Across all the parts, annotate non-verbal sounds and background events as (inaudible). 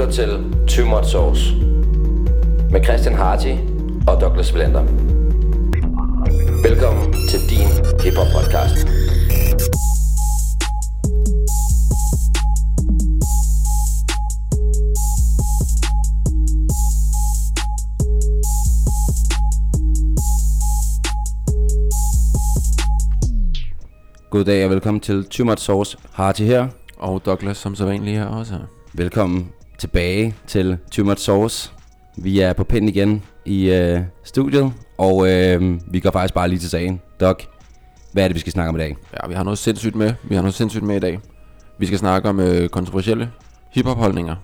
lytter til Too Much Sauce med Christian Harty og Douglas Blender. Velkommen til din hiphop podcast. Goddag og velkommen til Too Much Sauce. Harty her. Og Douglas som så vanligt her også. Velkommen tilbage til Too Much Sauce. Vi er på pind igen i øh, studiet, og øh, vi går faktisk bare lige til sagen. Doc, hvad er det, vi skal snakke om i dag? Ja, vi har noget sindssygt med. Vi har noget sindssygt med i dag. Vi skal snakke om øh, kontroversielle hiphop-holdninger.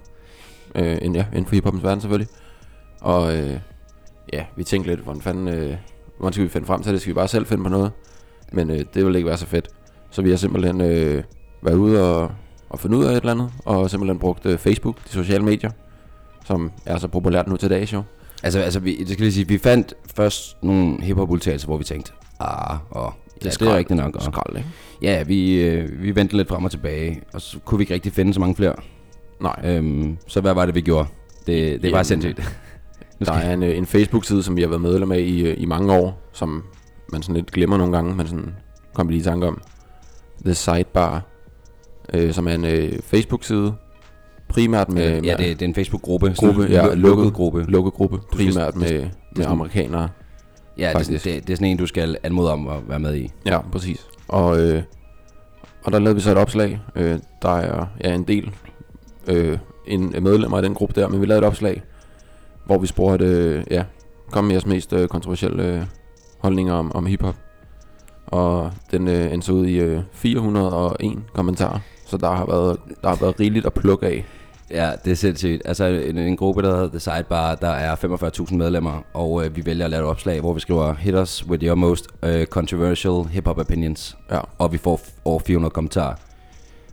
Øh, inden, ja, inden for hiphopens verden selvfølgelig. Og øh, ja, vi tænkte lidt, hvordan fanden, øh, hvordan skal vi finde frem til det? Skal vi bare selv finde på noget? Men øh, det vil ikke være så fedt. Så vi har simpelthen øh, været ude og, og finde ud af et eller andet, og simpelthen brugt øh, Facebook, de sociale medier, som er så populært nu til dags jo. Altså, altså vi, det skal lige sige, vi fandt først nogle hiphop udtalelser hvor vi tænkte, ah, og det, ja, det er rigtigt nok. Og, Skrald, ikke? ja, vi, øh, vi vendte lidt frem og tilbage, og så kunne vi ikke rigtig finde så mange flere. Nej. Øhm, så hvad var det, vi gjorde? Det, det er bare Jamen, sindssygt. (laughs) Der er en, øh, en Facebook-side, som vi har været medlem af i, øh, i mange år, som man sådan lidt glemmer nogle gange, men sådan kommer lige i tanke om. The Sidebar, øh, som er en øh, Facebook-side, primært med, ja, med det, det er en Facebook-gruppe. gruppe, ja, lu- lukket gruppe. lukket gruppe, skal- primært med, med sådan- amerikanere. Ja, det, er det, det er sådan en, du skal anmode om at være med i. Ja, præcis. Og, øh, og der lavede vi så et opslag. Øh, der er ja, en del øh, en, medlemmer af den gruppe der, men vi lavede et opslag, hvor vi spurgte, øh, ja, kom med jeres mest øh, kontroversielle øh, holdninger om, om hiphop. Og den øh, endte så ud i øh, 401 kommentarer. Så der har været, der har været rigeligt at plukke af. Ja, det er sindssygt. Altså en, en gruppe, der hedder The Sidebar, der er 45.000 medlemmer, og øh, vi vælger at lave et opslag, hvor vi skriver Hit us with your most øh, controversial hip-hop opinions, Ja, og vi får over 400 kommentarer.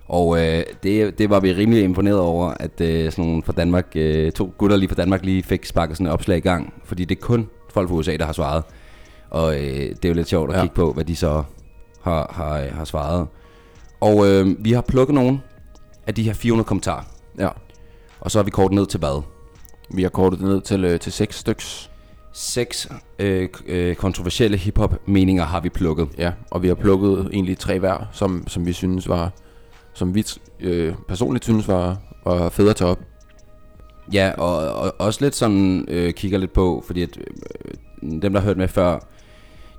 Og øh, det, det var vi rimelig imponeret over, at øh, sådan nogle fra Danmark, øh, to gutter lige fra Danmark lige fik sparket sådan et opslag i gang, fordi det er kun folk fra USA, der har svaret. Og øh, det er jo lidt sjovt at Ja. kigge på, hvad de så har, har, har svaret. Og øh, vi har plukket nogle af de her 400 kommentarer, ja. og så har vi kortet ned til hvad? Vi har kortet det ned til, øh, til seks styks. Seks øh, øh, kontroversielle hiphop meninger har vi plukket. Ja, og vi har plukket egentlig tre hver, som, som vi synes var, som vi øh, personligt synes var, var fede at tage op. Ja, og, og også lidt sådan øh, kigger lidt på, fordi at, øh, dem, der har hørt med før,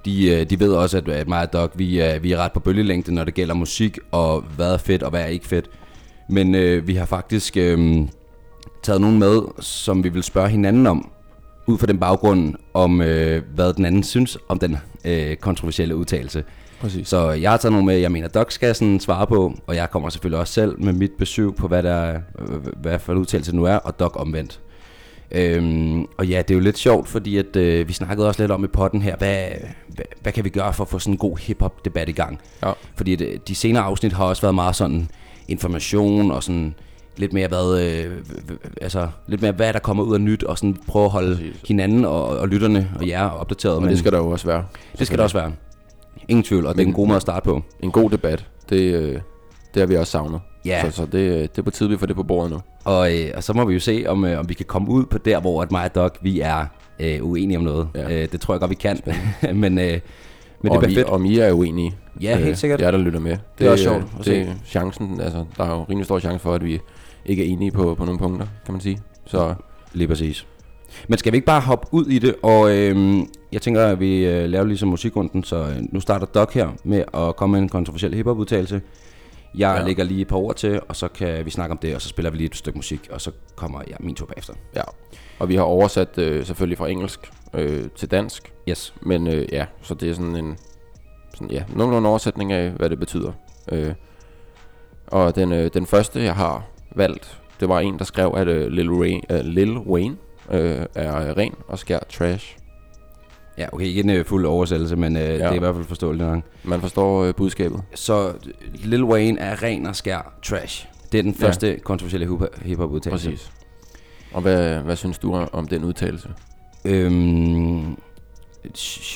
de, øh, de ved også, at, at mig og Doc, vi er, vi er ret på bølgelængde, når det gælder musik, og hvad er fedt, og hvad er ikke fedt. Men øh, vi har faktisk øh, taget nogen med, som vi vil spørge hinanden om, ud fra den baggrund, om øh, hvad den anden synes om den øh, kontroversielle udtalelse. Præcis. Så jeg har taget nogle med, jeg mener, Doc skal sådan svare på, og jeg kommer selvfølgelig også selv med mit besøg på, hvad, der, er, øh, hvad for en udtalelse nu er, og Doc omvendt. Øhm, og ja, det er jo lidt sjovt, fordi at, øh, vi snakkede også lidt om i potten her, hvad, hvad, hvad kan vi gøre for at få sådan en god hip-hop-debat i gang? Ja. Fordi at, øh, de senere afsnit har også været meget sådan information og sådan lidt mere hvad, øh, altså lidt mere hvad der kommer ud af nyt, og sådan prøve at holde Præcis. hinanden og, og lytterne og jer opdateret. Men det skal der jo også være. det skal der også være. Ingen tvivl, og det er en Men- god måde at starte på. En god debat, det, øh, det har vi også savnet. Ja. Så, så det, øh, det er på tide, vi får det på bordet nu. Og, øh, og så må vi jo se, om, øh, om vi kan komme ud på der, hvor at mig og Doc, vi er øh, uenige om noget. Ja. Øh, det tror jeg godt, vi kan. (laughs) men øh, men og det bliver fedt. om I er uenige. Ja, helt sikkert. Jeg der lytter med. Det er også sjovt at Det er chancen, altså, der er jo rimelig stor chance for, at vi ikke er enige på, på nogle punkter, kan man sige. Så Lige præcis. Men skal vi ikke bare hoppe ud i det? Og øh, jeg tænker, at vi øh, laver ligesom musikrunden, så øh, nu starter Doc her med at komme med en kontroversiel hiphop-udtalelse. Jeg Ja. lægger lige et par ord til, og så kan vi snakke om det, og så spiller vi lige et stykke musik, og så kommer ja, min tur bagefter. ja. Og vi har oversat øh, selvfølgelig fra engelsk øh, til dansk. Yes. Men øh, ja, så det er sådan en sådan, ja, nogenlunde oversætning af, hvad det betyder. Øh, og den, øh, den første, jeg har valgt, det var en, der skrev, at øh, Lil, Wayne, øh, Lil Wayne øh, er ren og skær trash. Ja, okay, ikke en øh, fuld oversættelse, men øh, ja. det er Ja. i hvert fald forståeligt nok. Man forstår øh, budskabet. Så Lil Wayne er ren og skær trash. Det er den Ja. første kontroversielle hip- hip-hop-udtalelse. Præcis. Og hvad, hvad synes du om- den udtalelse? Øhm,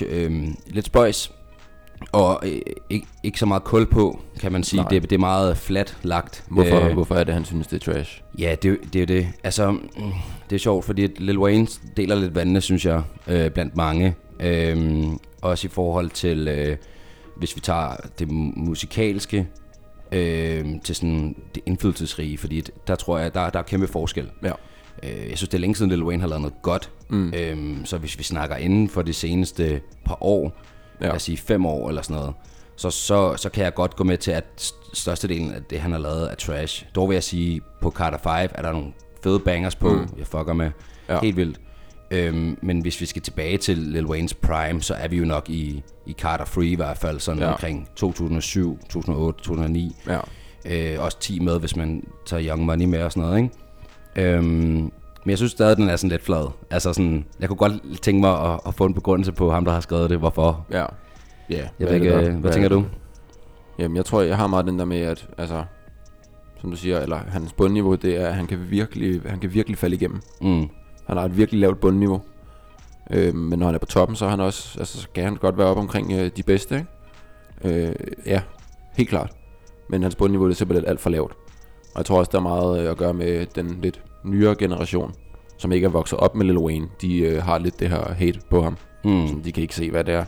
øhm, lidt spøjs. Og øh, ikke, ikke så meget kul på, kan man sige. Nej. Det, det er meget flat lagt. Hvorfor, Øh, øh, hvorfor er det, han synes, det er trash? Ja, det, det er det. Altså, mm, det er sjovt, fordi Lil Wayne deler lidt vandene, synes jeg, øh, blandt mange. Øhm, også i forhold til, øh, hvis vi tager det mu- musikalske, øh, til sådan det indflydelsesrige, fordi der tror jeg, der, der er kæmpe forskel. Ja. Øh, jeg synes, det er længe siden, Lil Wayne har lavet noget godt. Mm. Øhm, så hvis vi snakker inden for de seneste par år, ja. Lad os sige fem år eller sådan noget, så, så, så kan jeg godt gå med til, at st- størstedelen af det, han har lavet, er trash. Dog vil jeg sige, på Carter 5 er der nogle fede bangers på, mm. jeg fucker med. Ja. Helt vildt. Øhm, men hvis vi skal tilbage til Lil Waynes prime, så er vi jo nok i, i Carter Free i hvert fald, sådan ja. Omkring 2007, 2008, 2009. Ja. Øh, også 10 med, hvis man tager Young Money med og sådan noget, ikke? Øhm, men jeg synes stadig, den er sådan lidt flad. Altså sådan, jeg kunne godt tænke mig at, at få en begrundelse på ham, der har skrevet det, hvorfor. Ja. Ja, Jeg ved ikke, øh, hvad tænker du? Jamen, jeg tror, jeg har meget den der med, at, altså, som du siger, eller hans bundniveau, det er, at han kan virkelig, han kan virkelig falde igennem. Mm. Han har et virkelig lavt bundniveau. Øh, men når han er på toppen, så, er han også, altså, så kan han godt være op omkring øh, de bedste, ikke? Øh, ja, helt klart. Men hans bundniveau er simpelthen alt for lavt. Og jeg tror også, der er meget øh, at gøre med den lidt nyere generation, som ikke er vokset op med Lil Wayne. De øh, har lidt det her hate på ham. Mm. Sådan, de kan ikke se, hvad det er,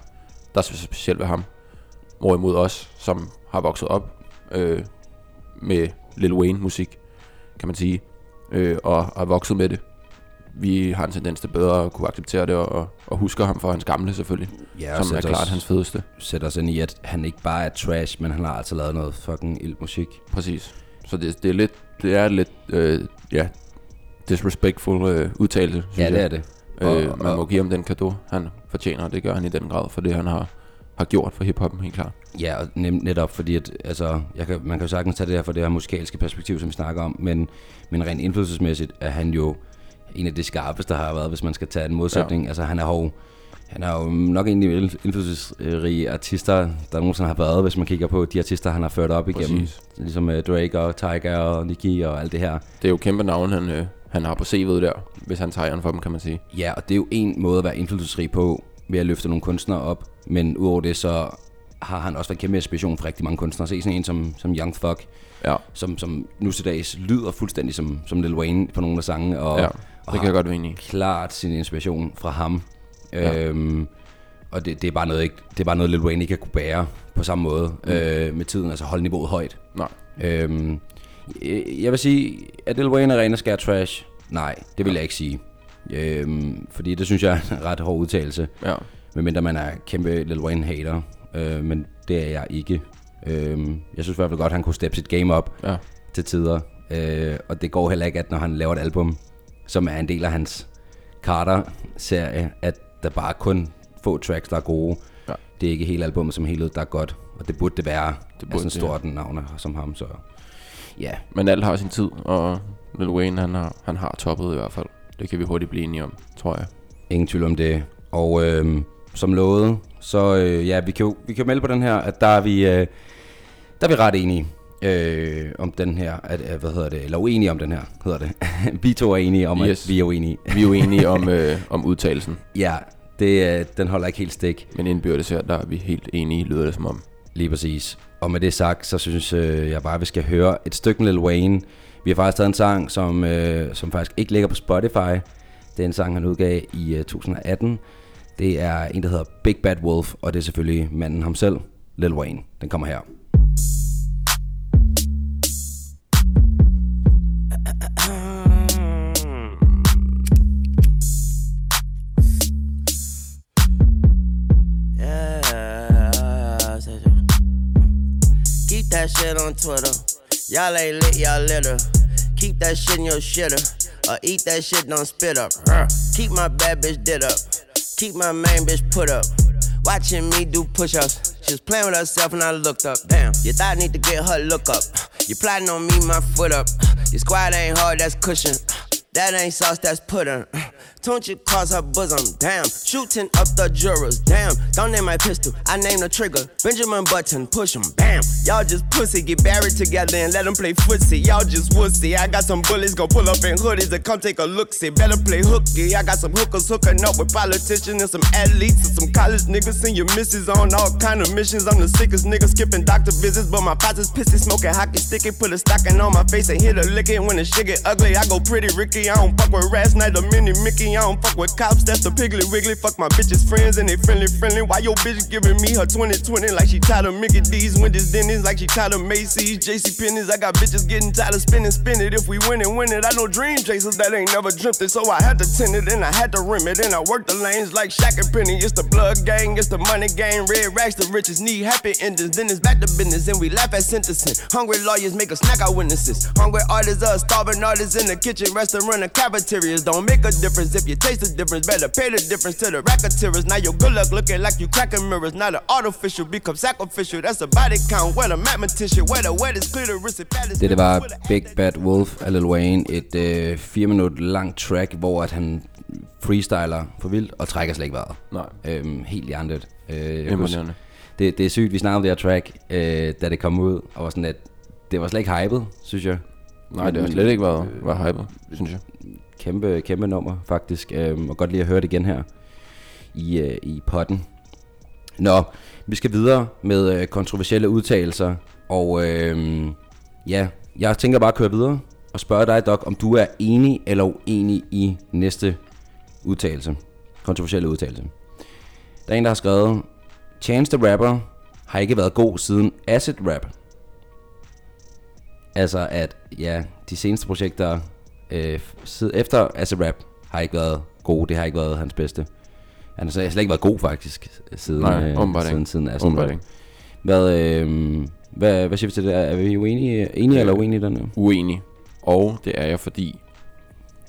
der er så specielt ved ham. Hvorimod os, som har vokset op øh, med Lil Wayne-musik, kan man sige, øh, og har vokset med det. Vi har en tendens til bedre at kunne acceptere det, og, og husker ham for hans gamle selvfølgelig, Ja, og som er klart os- hans fedeste. sætter os ind i, at han ikke bare er trash, men han har altså lavet noget fucking ild musik. Præcis. Så det, det er lidt, det er lidt, øh, ja, disrespectful øh, udtalelse, synes Ja, jeg. det er det. Øh, Og- man må give ham den kado, han fortjener, og det gør han i den grad, for det han har, har gjort for hiphoppen, helt klart. Ja, og nem, netop fordi, at, altså, jeg kan, man kan jo sagtens tage det her fra det her musikalske perspektiv, som vi snakker om, men, men rent indflydelsesmæssigt er han jo en af de skarpeste, der har været, hvis man skal tage en modsætning. Ja. Altså, han er jo, han er jo nok en af de indflydelsesrige artister, der nogensinde har været, hvis man kigger på de artister, han har ført op igennem. Præcis. Ligesom uh, Drake og Tiger og Nicki og alt det her. Det er jo kæmpe navn, han, øh, han har på CV'et der, hvis han tager æren for dem, kan man sige. Ja, og det er jo en måde at være indflydelsesrig på, ved at løfte nogle kunstnere op. Men udover det, så har han også været kæmpe inspiration for rigtig mange kunstnere. Se sådan en som, som Young Thug, Ja, som, som nu til dags lyder fuldstændig som, som Lil Wayne på nogle af sangene, og, ja og det kan jeg godt være enig i. klart sin inspiration fra ham. Ja. Ja. Øhm, og det, det, er bare noget, ikke, det er bare noget, Lil Wayne ikke har kunne bære på samme måde mm. øh, med tiden, altså holde niveauet højt. Nej, Øhm, jeg, vil sige, at Lil Wayne er ren og skær trash. Nej, det vil jeg ikke sige. Øhm, fordi det synes jeg er en ret hård udtalelse. ja. Medmindre man er kæmpe Lil Wayne hater. Øh, men det er jeg ikke. Øhm, jeg synes i hvert fald godt, at han kunne steppe sit game op Ja, til tider. Øh, og det går heller ikke, at når han laver et album, som er en del af hans Carter-serie, at der bare kun få tracks, der er gode. Ja. Det er ikke hele albumet som helhed, der er godt. Og det burde det være. Det burde burde det, sådan stort navn som ham, så... Ja, men alt har sin tid, og Lil Wayne, han har, han har toppet i hvert fald. Det kan vi hurtigt blive enige om, tror jeg. ingen tvivl om det. Og øh, som lovet, så øh, ja, vi kan jo vi kan melde på den her, at der er vi, øh, der er vi ret enige øh, om den her, at, hvad hedder det, eller uenige om den her, hedder det. (laughs) vi to er enige om, Yes. at vi er uenige. (laughs) Vi er jo enige om, øh, om udtalelsen, Ja, det, øh, den holder ikke helt stik, men indbyrdes her, der er vi helt enige, lyder det som om. lige præcis. Og med det sagt, så synes øh, jeg bare, at vi skal høre et stykke med Lil Wayne. Vi har faktisk taget en sang, som, øh, som faktisk ikke ligger på Spotify. Det er en sang, han udgav i øh, 2018. Det er en, der hedder Big Bad Wolf, og det er selvfølgelig manden ham selv, Lil Wayne. Den kommer her. That shit on Twitter. Y'all ain't lit, y'all litter. Keep that shit in your shitter. Or eat that shit, don't spit up. Keep my bad bitch did up. Keep my main bitch put up. Watching me do push ups. She was playing with herself and I looked up. Damn, you thought I need to get her look up. You plotting on me, my foot up. Your squad ain't hard, that's cushion. That ain't sauce, that's pudding. Tunchi across her bosom, damn. Shooting up the jurors, damn. Don't name my pistol, I name the trigger. Benjamin Button, push him, bam. Y'all just pussy, get buried together and let them play footsie. Y'all just wussy. I got some bullies, gon' pull up in hoodies and come take a look, see. Better play hooky. I got some hookers hooking up with politicians and some athletes and some college niggas. Send your misses on all kind of missions. I'm the sickest nigga skipping doctor visits, but my pots pissy, smoking hockey sticky. Put a stocking on my face and hit a lick it. When the shit get ugly, I go pretty Ricky. I don't fuck with rats, neither mini Mickey. I don't fuck with cops, that's the piggly wiggly. Fuck my bitches friends and they friendly friendly. Why your bitch giving me her 2020 like she tired of Mickey D's, Wendy's, Denny's, like she tired of Macy's, JC Penney's. I got bitches getting tired of spinning, spin it. If we win it, win it. I know dream chasers that ain't never dreamt it, so I had to tend it and I had to rim it. And I worked the lanes like Shaq and Penny. It's the blood gang, it's the money gang. Red racks, the richest need happy endings. Then it's back to business and we laugh at sentencing. Hungry lawyers make us snack our witnesses. Hungry artists are starving artists in the kitchen, restaurant, and cafeterias. Don't make a difference if you taste the difference. Better pay the difference to the racketeers. Now your good luck looking like you cracking mirrors. Now the artificial become sacrificial. That's a body count. Where the mathematician, where the clitoris. that is- Det, det var Big Bad Wolf af Lil Wayne. Et øh, fire minutter langt track, hvor at han freestyler for vildt og trækker slet ikke vejret. Nej. Øhm, helt hjernet. Øh, Imponerende. det, det er sygt, vi snakkede om det her track, øh, da det kom ud, og var sådan, at det var slet ikke hypet, synes jeg. Nej, det har slet ikke været, været hypet, synes jeg. Kæmpe, kæmpe nummer, faktisk. Øhm, og godt lige at høre det igen her i, øh, i potten. Nå, vi skal videre med øh, kontroversielle udtalelser. Og øh, ja, jeg tænker bare at køre videre og spørge dig, Doc, om du er enig eller uenig i næste udtalelse. Kontroversielle udtalelse. Der er en, der har skrevet, Chance the Rapper har ikke været god siden Acid Rap. Altså at, ja, de seneste projekter øh, sid- efter Acid Rap har ikke været gode. Det har ikke været hans bedste. Han har slet ikke været god faktisk siden, Nej, øh, siden, siden Åbenbart Rap. Hvad, øh, hvad, hvad siger vi til det? Er vi uenige, enige eller uenige i den? her? Uenig. Og det er jeg, fordi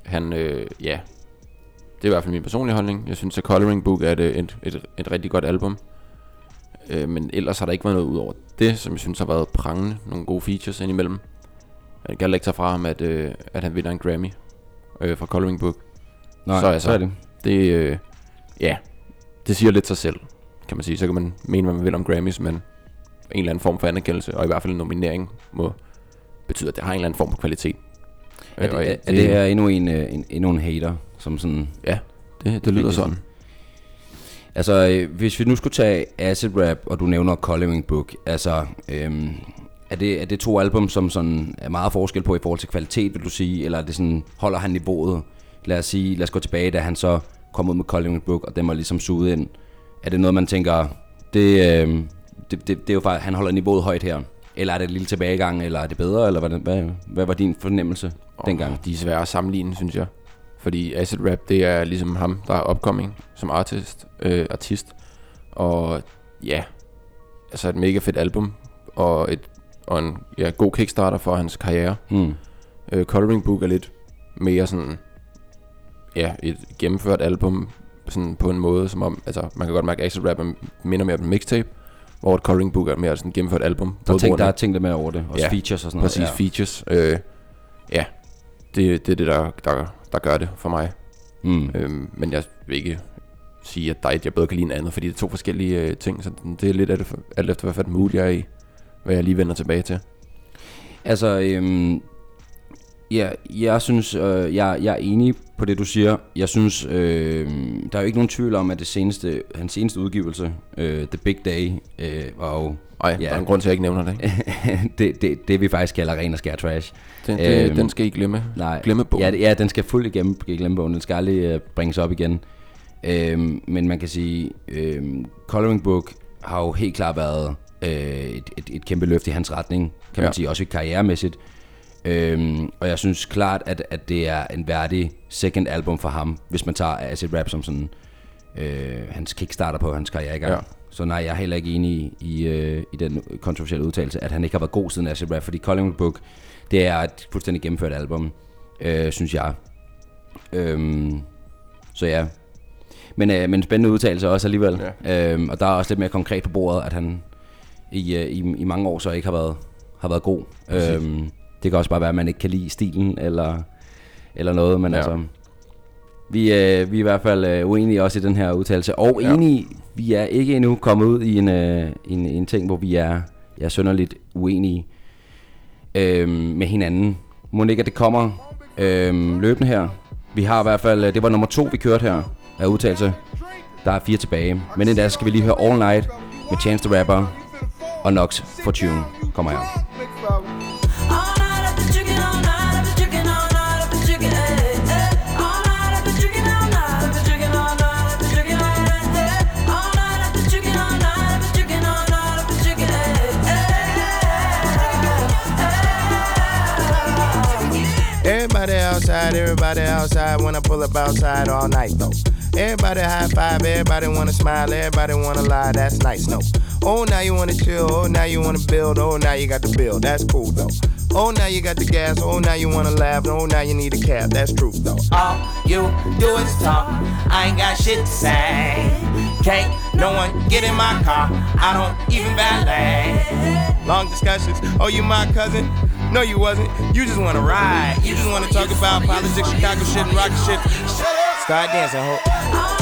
han, øh, ja, det er i hvert fald min personlige holdning. Jeg synes, at Coloring Book er et, et, et, et rigtig godt album. Øh, men ellers har der ikke været noget ud over det, som jeg synes har været prangende. Nogle gode features indimellem. Jeg kan ikke tage fra ham, at, øh, at han vinder en Grammy øh, fra Coloring Book. Nej, Så altså- så er det. Det, øh, ja, det siger lidt sig selv, kan man sige. Så kan man mene, hvad man vil om Grammys, men en eller anden form for anerkendelse, og i hvert fald en nominering, må betyde, at det har en eller anden form for kvalitet. Er Øh, det, er, er det her endnu en, øh, en, endnu en hater, som sådan... Ja, det, det lyder sådan. Altså, øh, hvis vi nu skulle tage Acid Rap, og du nævner Coloring Book, altså, øhm, er, det, er det to album, som sådan er meget forskel på i forhold til kvalitet, vil du sige, eller er det sådan, holder han niveauet? Lad os sige, lad os gå tilbage, da han så kom ud med Coloring Book, og den var ligesom suget ind. Er det noget, man tænker, det, øhm, det, det, det er jo faktisk, han holder niveauet højt her? Eller er det en lille tilbagegang, eller er det bedre, eller hvad, hvad, hvad var din fornemmelse dengang? De er svære at sammenligne, synes jeg. Fordi Acid Rap, det er ligesom ham, der er upcoming som artist. Øh, artist. Og ja, altså et mega fedt album. Og, et, og en ja, god kickstarter for hans karriere. Hmm. Øh, Coloring Book er lidt mere sådan, ja, et gennemført album sådan på en måde, som om, altså man kan godt mærke, at Acid Rap er- minder mere om en mixtape, hvor et Coloring Book er mere sådan et gennemført album. Der, tænk, der er tænkt lidt mere over det, også Ja, features og sådan noget. Præcis, ja. features. Øh, ja, det, det er det, der, der, der gør det for mig. Mm. Øhm, men jeg vil ikke sige, at et, jeg bedre kan lide end andet, fordi det er to forskellige øh, ting, så det er lidt alt efter, alt efter hvad for et mood jeg er i, hvad jeg lige vender tilbage til. Altså, øhm, ja, jeg synes, øh, jeg, jeg er enig på det, du siger. Jeg synes, øh, der er jo ikke nogen tvivl om, at det seneste, hans seneste udgivelse, øh, The Big Day, øh, var jo Ej, Ja. der er en grund til, at jeg ikke nævner det. (laughs) Det, det, det, vi faktisk kalder ren og skær trash. Den, det, Øhm, den skal I glemme. Nej, Glemme bogen. Ja, ja, den skal fuldt igennem glemme bogen. Den skal aldrig øh, bringes op igen. Øhm, men man kan sige, øhm, Coloring Book har jo helt klart været øh, et, et, et kæmpe løft i hans retning, kan man Ja. sige, også karrieremæssigt. Øhm, og jeg synes klart, at, at det er en værdig second album for ham, hvis man tager Acid Rap som sådan øh, hans kickstarter på hans karriere i gang. Ja. Så nej, jeg er heller ikke enig i, i, øh, i den kontroversielle udtalelse, at han ikke har været god siden Acid Rap, fordi Coloring Book, det er et fuldstændig gennemført album, øh, synes jeg. Øhm, så ja. Men, øh, men spændende udtalelse også alligevel. Ja. Øhm, og der er også lidt mere konkret på bordet, at han i, øh, i, i mange år så ikke har været, har været god. Øhm, det kan også bare være, at man ikke kan lide stilen eller, eller noget, men ja. Ja. altså... Vi, øh, vi er i hvert fald øh, uenige også i den her udtalelse. Og Ja. enige, vi er ikke endnu kommet ud i en, øh, en, en ting, hvor vi er, er sønderligt uenige øh, med hinanden. Må ikke, at det kommer øh, løbende her. Vi har i hvert fald, øh, det var nummer to, vi kørte her af udtalelse. Der er fire tilbage. Men inden da skal vi lige høre All Night med Chance the Rapper og Nox for Tune kommer her. Everybody outside, everybody outside. When I pull up outside all night though. Everybody high five, everybody wanna smile, everybody wanna lie. That's nice, no. Oh, now you wanna chill. Oh, now you wanna build. Oh, now you got the bill. That's cool though. Oh, now you got the gas. Oh, now you wanna laugh. Oh, now you need a cab. That's true though. All you do is talk. I ain't got shit to say. Can't no one get in my car. I don't even valet. Long discussions. Oh, you my cousin? No, you wasn't. You just wanna ride. You just wanna talk about politics, Chicago shit, and rock shit. Start dancing, ho.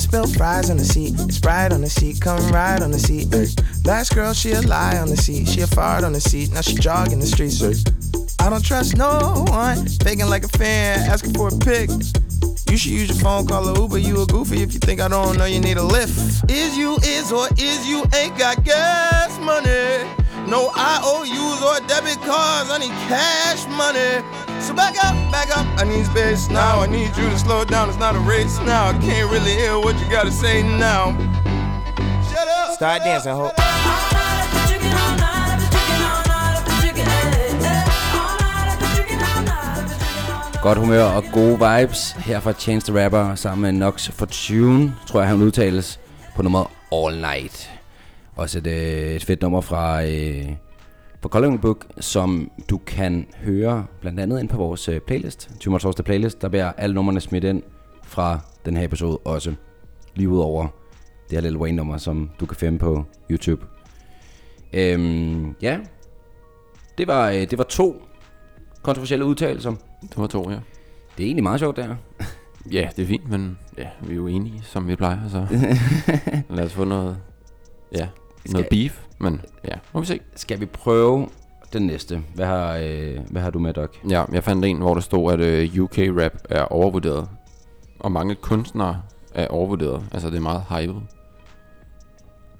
Eh, You just wanna spill fries on the seat, Sprite on the seat, come ride on the seat. Ay. Last girl, she a lie on the seat, she a fart on the seat, now she jogging the streets. I don't trust no one, faking like a fan, asking for a pic. You should use your phone, call a Uber. You a goofy if you think I don't know you need a lift. Is you is or is you ain't got gas money? No IOUs or debit cards. I need cash money. So back up, back up. I need space now. I need you to slow down. It's not a race now. I can't really hear what you gotta say now. Shut up. Start dancing, ho. Godt humør og gode vibes her fra Chance the Rapper sammen med Nox Fortune, tror jeg han udtales, på nummer All Night. Også et, øh, et fedt nummer fra, øh, fra Coloring Book, som du kan høre blandt andet ind på vores øh, playlist, Tumor Torsdag playlist. Der bliver alle numrene smidt ind fra den her episode også. Lige ud over det her Lil Wayne nummer, som du kan finde på YouTube. Øhm, ja, det var, øh, det var to kontroversielle udtalelser. Det var to, ja. Det er egentlig meget sjovt, det her. Ja, det er fint, men ja, vi er jo enige, som vi plejer, så (laughs) lad os få noget, ja, noget beef, men ja, må vi se. Skal vi prøve den næste? Hvad har, øh, hvad har du med, Doc? Ja, jeg fandt en, hvor der stod, at øh, UK-rap er overvurderet, og mange kunstnere er overvurderet, altså det er meget hyped.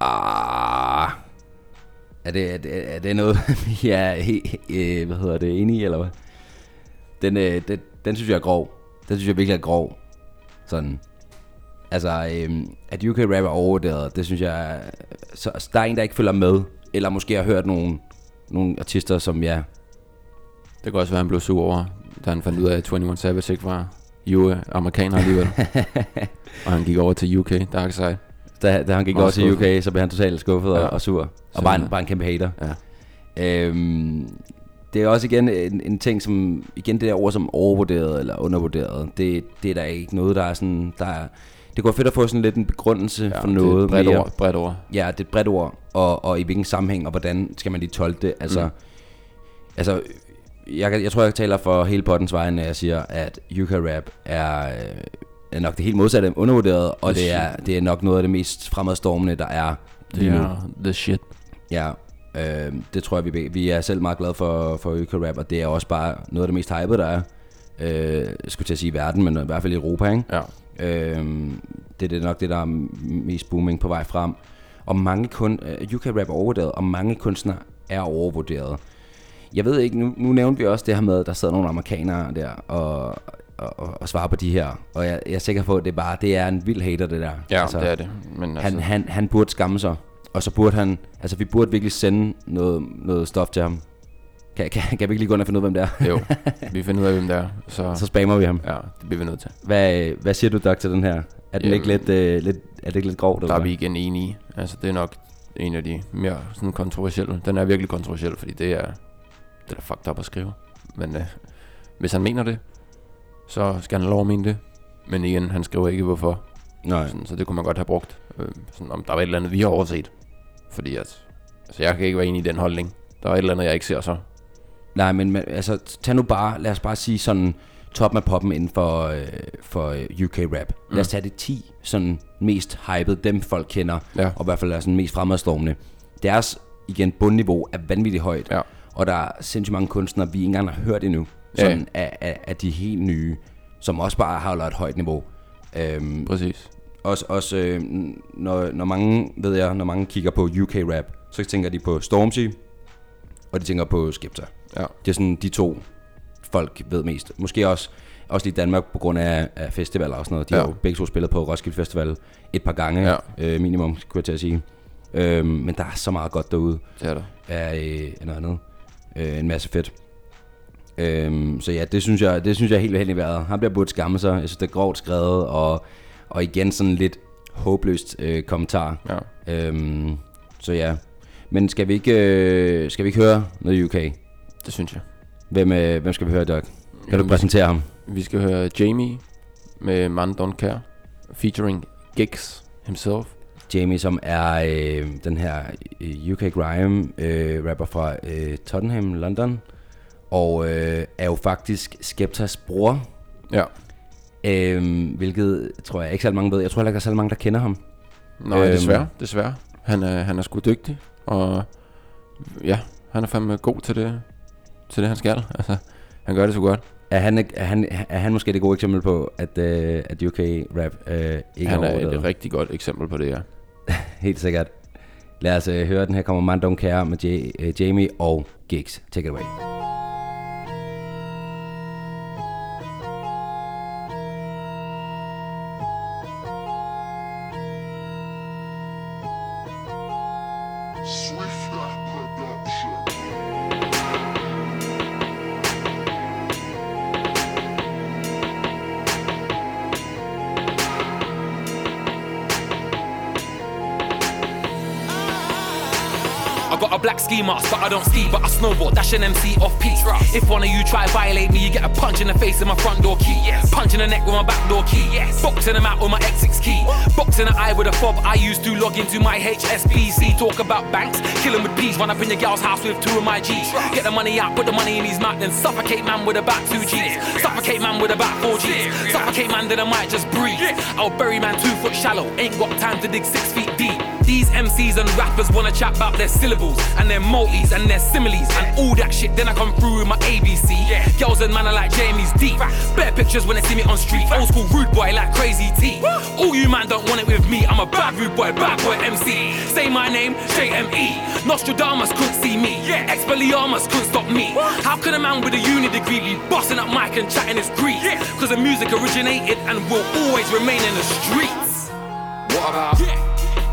Ah, er det, er det, er det noget, (laughs) vi er øh, hvad hedder det, enige i, eller hvad? Den, øh, den, den synes jeg er grov. Den synes jeg virkelig er grov. Sådan. Altså, øh, at UK rap er overvurderet, det synes jeg... er- Så, så der er en, der ikke følger med. Eller måske har hørt nogle, nogle artister, som ja, Det kan også være, at han blev sur over, da han fandt ud af, at 21 Savage ikke var jo amerikaner alligevel. (laughs) og han gik over til UK, Dark Side. Da, da han gik Meget over til. UK, så blev han totalt skuffet ja. Og, og sur. Og bare en, bare en kæmpe hater. Ja. Øhm, det er også igen en, en ting, som igen det der ord som overvurderet eller undervurderet, det, det er der ikke noget, der er sådan, der er, det kunne være fedt at få sådan lidt en begrundelse ja, for det er noget bredt ord, bredt ord. Ja, det er et bredt ord, og, og i hvilken sammenhæng, og hvordan skal man lige tolke det. Altså, mm. altså jeg, jeg tror, jeg taler for hele pottens vejen, når jeg siger, at UK Rap er, øh, er nok det helt modsatte undervurderet, og det er, det er nok noget af det mest fremadstormende, der er Det lige nu. er the shit. Ja, øh, det tror jeg, vi, vi er selv meget glade for, for UK Rap, og det er også bare noget af det mest hypede, der er. Øh, skulle til at sige i verden, men i hvert fald i Europa, ikke? Ja. Øh, det er det nok det, der er mest booming på vej frem. Og mange kun, uh, UK Rap er overvurderet, og mange kunstnere er overvurderet. Jeg ved ikke, nu, nu nævnte vi også det her med, at der sidder nogle amerikanere der og, og, og, og svarer på de her. Og jeg, jeg er sikker på, at det er bare det er en vild hater, det der. Ja, altså, det er det. Men altså, Han, han, han burde skamme sig. Og så burde han, altså vi burde virkelig sende noget, noget stof til ham. Kan, kan, kan vi ikke lige gå ind og finde ud af, hvem det er? jo, vi finder ud af, hvem det er. Så, Så spammer vi ham. ja, det bliver vi nødt til. Hvad, hvad siger du, Doc, til den her? Er den Jamen, ikke lidt, øh, lidt, er det ikke lidt grov? Der er vi igen enige. Altså, det er nok en af de mere sådan kontroversielle. Den er virkelig kontroversiel, fordi det er, det er fucked up at skrive. Men øh, hvis han mener det, så skal han have lov at mene det. Men igen, han skriver ikke hvorfor. Nej. Sådan, så det kunne man godt have brugt. Øh, sådan, om der var et eller andet, vi har overset. Fordi at, altså jeg kan ikke være enig i den holdning. Der er et eller andet, jeg ikke ser så. Nej, men altså, tag nu bare, lad os bare sige sådan, toppen af poppen inden for, øh, for øh, UK rap. Mm. Lad os tage det 10 sådan mest hyped, dem folk kender, Ja. og i hvert fald er sådan mest fremadstormende. Deres, igen, bundniveau er vanvittigt højt, Ja. og der er sindssygt mange kunstnere, vi ikke engang har hørt endnu, Ja. sådan af, af, af de helt nye, som også bare holder et højt niveau. Øhm, Præcis. også, også øh, når, når mange, ved jeg, når mange kigger på UK rap, så tænker de på Stormzy, og de tænker på Skepta. Ja. Det er sådan de to folk ved mest. Måske også, også lige Danmark på grund af, af festivaler og sådan noget. De ja. Har jo begge to spillet på Roskilde Festival et par gange, Ja. øh, minimum, kunne jeg til at sige. Øhm, men der er så meget godt derude Det er der. af, øh, noget andet. Øh, en masse fedt. Øhm, så ja, det synes jeg, det synes jeg er helt heldig været. Han bliver burde skamme sig. Jeg synes, det er grovt skrevet, og, og igen sådan lidt håbløst øh, kommentar. Ja. Øhm, så ja. Men skal vi ikke, øh, skal vi ikke høre noget UK? Det synes jeg. Hvem, øh, hvem skal vi høre, Doc? Kan du Jamen, præsentere ham? Vi skal høre Jamie med Man Don't Care. Featuring Giggs himself. Jamie, som er øh, den her øh, UK Grime øh, rapper fra øh, Tottenham, London. Og øh, er jo faktisk Skeptas bror. Ja. Øh, hvilket tror jeg ikke så mange ved. Jeg tror heller ikke, der er så mange, der kender ham. Nej, Øhm. øhm. desværre. Desværre. Han er, han er sgu dygtig. Og ja, han er fandme god til det, til det han skal. (laughs) Altså, han gør det så godt. Er han, er han, er han måske det gode eksempel på, at, øh, at UK rap øh, ikke han er er et rigtig godt eksempel på det, ja. (laughs) Helt sikkert. Lad os øh, høre den her kommer Man Don't Care med J- øh, Jamie og Giggs. Take it away. Dash an MC off peak. If one of you try to violate me, you get a punch in the face with my front door key. Punch in the neck with my back door key. Boxing them out with my X6 key. Boxing the eye with a fob I used to log into my HSBC. Talk about banks, killing with peas. Run up in your gal's house with two of my G's. Get the money out, put the money in his mouth, then suffocate man with about two G's. Suffocate man with about four G's. Suffocate man, then I might just breathe. I'll bury man two foot shallow. Ain't got time to dig six feet deep. These MCs and rappers wanna chat about their syllables and their multis and their similes and all that shit. Then I come through with my ABC. Yeah. Girls and man are like Jamie's deep. Better pictures when they see me on street. Old school rude boy like Crazy T. All you man don't want it with me. I'm a bad rude boy, bad boy MC. Say my name, JME. Nostradamus couldn't see me. Yeah. Expelliarmus couldn't stop me. How can a man with a uni degree be busting up mic and chatting his grease? Cause the music originated and will always remain in the streets. What about?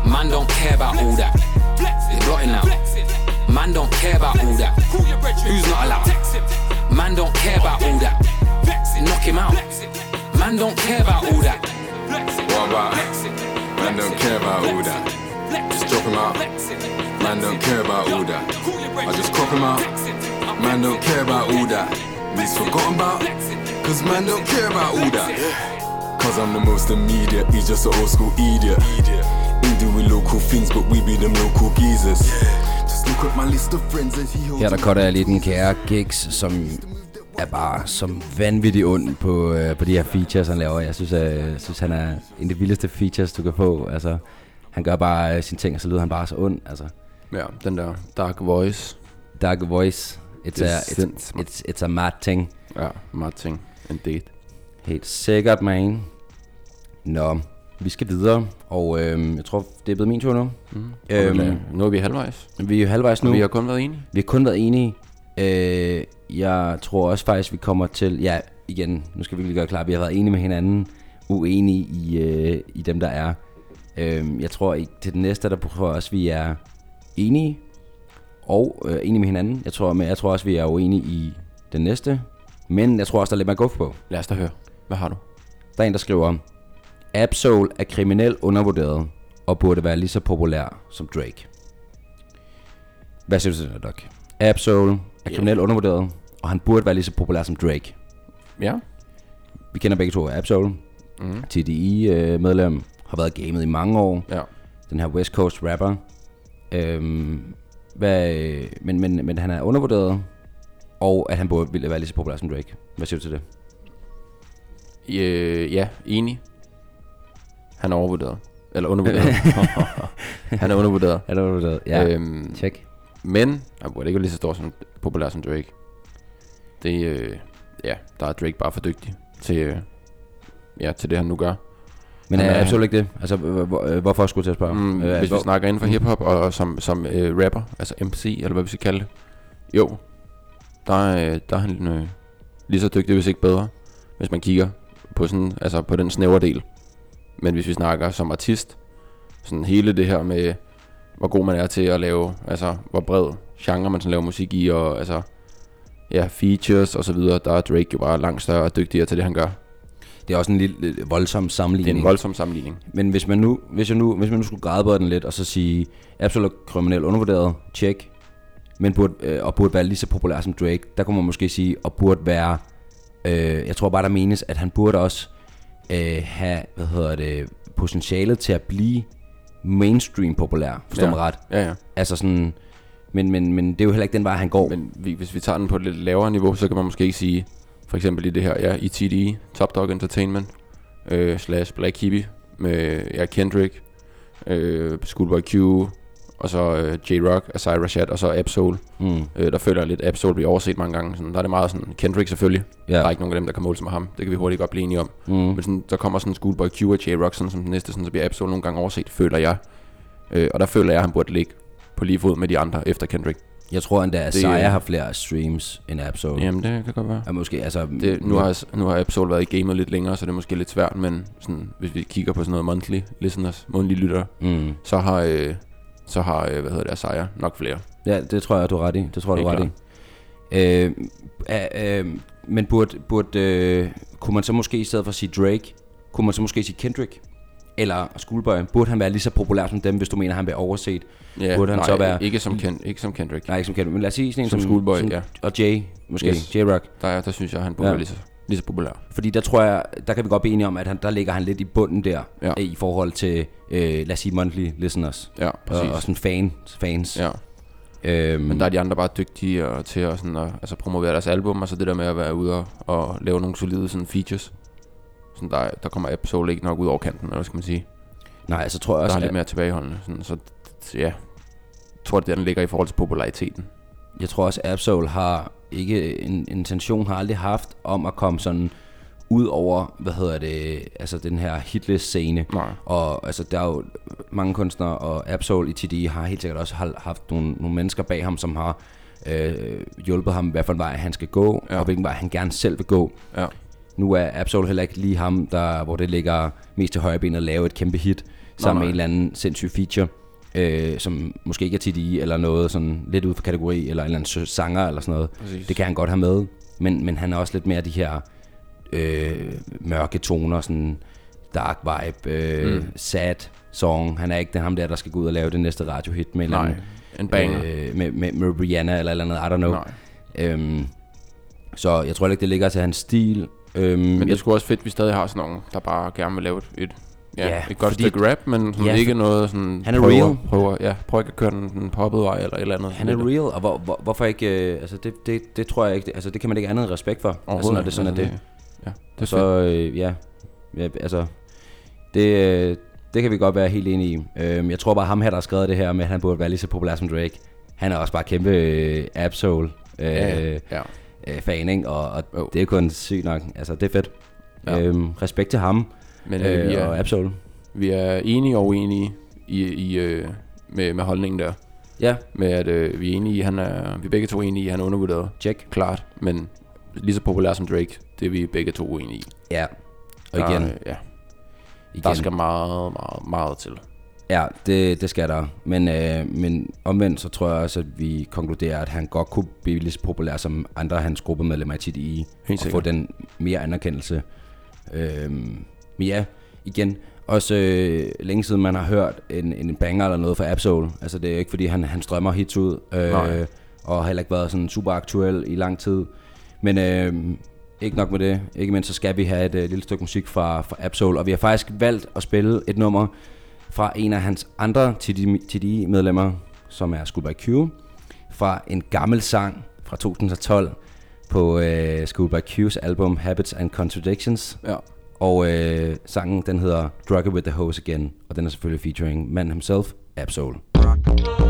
Man don't care about all that. They're blotting out. Man don't care about all that. Who's not allowed? Man don't care about all that. Knock him out. Man don't care about all that. What about? Man don't care about all that. Just drop him out. Man don't care about all that. I just crop him out. Man don't care about all that. He's forgotten about. Cause man don't care about all that. Cause I'm the most immediate. He's just an old school idiot. Doing local things, but we be them local geezers. Just look at my list of friends and he holds Her der cutter jeg lige den kære Giggs, som er bare som vanvittig ond på, øh, på de her features, han laver. Jeg synes, øh, jeg synes, han er en af de vildeste features, du kan få. Altså, han gør bare øh, sine ting, og så lyder han bare så ond. Altså, Ja, den der dark voice. dark voice. It's Det er a, it's, sindssygt. it's, it's a mad thing. Ja, meget ting. Indeed. Helt sikkert, man. Nå, vi skal videre, og øhm, jeg tror, det er blevet min tur nu. Mm. Øhm, nu er vi halvvejs. vi er halvvejs nu. Og vi har kun været enige. Vi har kun været enige. Øh, jeg tror også faktisk, vi kommer til... Ja, igen, nu skal vi lige gøre klar. Vi har været enige med hinanden. Uenige i, øh, i dem, der er. Øh, jeg tror, til den næste, der tror jeg også, vi er enige. Og øh, enige med hinanden. Jeg tror, men jeg tror også, vi er uenige i den næste. Men jeg tror også, der er lidt mere guf på. Lad os da høre. Hvad har du? Der er en, der skriver, Absol er kriminel undervurderet og burde være lige så populær som Drake. Hvad synes du, til det, Doc? Absol er kriminel undervurderet, og han burde være lige så populær som Drake. Ja. vi kender begge to Absol. Mhm. TDI-medlem. Har været gamet i mange år. Ja. Den her West Coast rapper. Øhm, hvad, men, men, men han er undervurderet. Og at han burde ville være lige så populær som Drake. Hvad siger du til det? Øh, ja, enig. Han er overvurderet. Eller undervurderet. (laughs) han er undervurderet. Han er undervurderet, ja. Øhm, Check. Men han burde ikke være lige så stor som, populær som Drake. Det, øh, ja, der er Drake bare for dygtig til, øh, ja, til det, han nu gør. Men Han er er- absolut ikke det? Altså, hvor- hvor- hvorfor skulle jeg til at spørge? Mm, Øh, hvis hvor- vi snakker inden for hiphop og, og som, som øh, rapper, altså MC, eller hvad vi skal kalde det. Jo, der er, øh, der er han øh, lige så dygtig, hvis ikke bedre, hvis man kigger på, sådan, altså på den snævre del. Men hvis vi snakker som artist, sådan hele det her med, hvor god man er til at lave, altså hvor bred genre man sådan laver musik i, og altså, ja, features og så videre, der er Drake jo bare langt større og dygtigere til det, han gør. Det er også en lille voldsom Det er sammenligning. en voldsom sammenligning. Men hvis man nu, hvis jeg nu, hvis man nu skulle græde på den lidt, og så sige, absolut kriminel undervurderet, check, men burde, øh, og burde være lige så populær som Drake, der kunne man måske sige, og burde være, øh, jeg tror bare, der menes, at han burde også øh, have, hvad hedder det, potentialet til at blive mainstream populær, forstår Ja. mig ret. Ja, ja. Altså sådan, men, men, men det er jo heller ikke den vej, han går. Men vi, hvis vi tager den på et lidt lavere niveau, så kan man måske ikke sige, for eksempel i det her, ja, i TDE, Top Dog Entertainment, øh, slash Black Hippie, med ja, Kendrick, øh, Schoolboy Q, og så øh, J-Rock, Asai Rashad, og så Absol. Mm. Øh, der føler jeg lidt, Absol bliver overset mange gange. Sådan, der er det meget sådan, Kendrick selvfølgelig. Ja. Der er ikke nogen af dem, der kan måle sig med ham. Det kan vi hurtigt godt blive enige om. Mm. Men sådan, der kommer sådan Schoolboy Q og J-Rock sådan, som den næste, sådan, så bliver Absol nogle gange overset, føler jeg. Øh, og der føler jeg, at han burde ligge på lige fod med de andre efter Kendrick. Jeg tror endda, at øh, har flere streams end Absol. Jamen, det kan godt være. Ja, måske, altså... Det, nu, har, nu har Absol været i gamet lidt længere, så det er måske lidt svært, men sådan, hvis vi kigger på sådan noget monthly listeners, månedlige lyttere, Mm. så har, øh, så har øh, hvad hedder det, Asaya nok flere. Ja, det tror jeg, du har ret i. Det tror jeg, du Helt ret i. Øh, øh, øh, men burde, burde, øh, kunne man så måske i stedet for at sige Drake, kunne man så måske sige Kendrick? Eller Schoolboy? Burde han være lige så populær som dem, hvis du mener, han bliver overset? Ja, burde han nej, så være... ikke som, Ken, ikke som Kendrick. Nej, ikke som Kendrick. Men lad os sige sådan en Som som, Schoolboy, som, ja. Og Jay, måske. Yes. J-Rock. Der, er- der synes jeg, han burde ja. være lige så, lige så populær. Fordi der tror jeg, der kan vi godt blive enige om, at han, der ligger han lidt i bunden der, Ja. i forhold til, øh, lad os sige, monthly listeners. Ja, Og, præcis. og sådan fan, fans. Ja. Øhm, Men der er de andre bare dygtige og, til at, sådan, at altså, promovere deres album, og så det der med at være ude og, og lave nogle solide sådan, features. Sådan, der, der kommer Absol ikke nok ud over kanten, eller hvad skal man sige. Nej, så tror jeg Der også, er han lidt mere tilbageholdende. Sådan, så ja, jeg tror, det er, den ligger i forhold til populariteten. jeg tror også, Absol har ikke en intention, har aldrig haft om at komme sådan ud over, hvad hedder det, altså den her hitlist-scene. Nej. Og altså, der er jo mange kunstnere, og Absol i TDI har helt sikkert også haft nogle, nogle mennesker bag ham, som har øh, hjulpet ham, hvad for en vej han skal gå, ja. Og hvilken vej han gerne selv vil gå. Ja. Nu er Absol heller ikke lige ham, der, hvor det ligger mest til højre ben at lave et kæmpe hit, sammen nej. med en eller anden sindssyg feature, øh, som måske ikke er TDI, eller noget sådan lidt ud for kategori, eller en eller anden sanger, eller sådan noget. Præcis. Det kan han godt have med, men, men han er også lidt mere de her øh, mørke toner, sådan dark vibe, øh, mm. sad song. Han er ikke den ham der, der skal gå ud og lave det næste radiohit med, eller Nej, anden, en banger. øh, med, med, med Rihanna eller eller andet, I don't know. Nej. Øhm, så jeg tror ikke, det ligger til hans stil. Øhm, Men det jeg, er sgu også fedt, at vi stadig har sådan nogen, der bare gerne vil lave et, et, ja, Ja, et godt fordi- stykke rap, men sådan Ja, ikke noget sådan... Han er prøver, real. Prøver, ja, prøver ikke at køre den, den poppede vej eller et eller andet. han er real, og hvor, hvor, hvorfor ikke... Øh, altså, det, det, det tror jeg ikke... Altså, det kan man ikke andet respekt for. Altså, når det sådan er ikke. det. Altså, Ja, det er så, øh, ja, ja, altså, det, øh, det kan vi godt være helt enige i. Øhm, jeg tror bare, ham her, der har skrevet det her med, at han burde være lige så populær som Drake, han er også bare kæmpe øh, Absol øh, Ja, ja. øh, fan, ikke? Og, og det er kun sygt nok. Altså, det er fedt. Ja. Øhm, respekt til ham Men øh, øh, vi, og er, Absol. vi er enige og uenige i, i, øh, med, med holdningen der. Ja, Med at øh, vi er enige han er, vi er begge to enige i, han er undervurderet. check. Klart, men lige så populær som Drake, det er vi begge to uenige i. Ja, og Der, igen, øh, ja, igen. der skal meget, meget, meget til. Ja, det, det skal der. Men, øh, men omvendt, så tror jeg også, at vi konkluderer, at han godt kunne blive lige så populær som andre af hans gruppemedlemmer i TDI. Helt og få den mere anerkendelse. Øhm, men ja, igen, også øh, længe siden man har hørt en, en banger eller noget fra Absol. Altså det er ikke fordi, han, han strømmer hits ud. Nej. Øh, og har heller ikke været sådan super aktuel i lang tid. Men øh, ikke nok med det. Ikke mindst så skal vi have et uh, lille stykke musik fra, fra Absol. Og vi har faktisk valgt at spille et nummer fra en af hans andre TDI-medlemmer, som er Schoolboy Q. Fra en gammel sang fra 2012 på uh, Schoolboy Q's album Habits and Contradictions. Ja. Og øh, sangen den hedder Drug It With The Hose Again. Og den er selvfølgelig featuring Man himself, Absol. Coming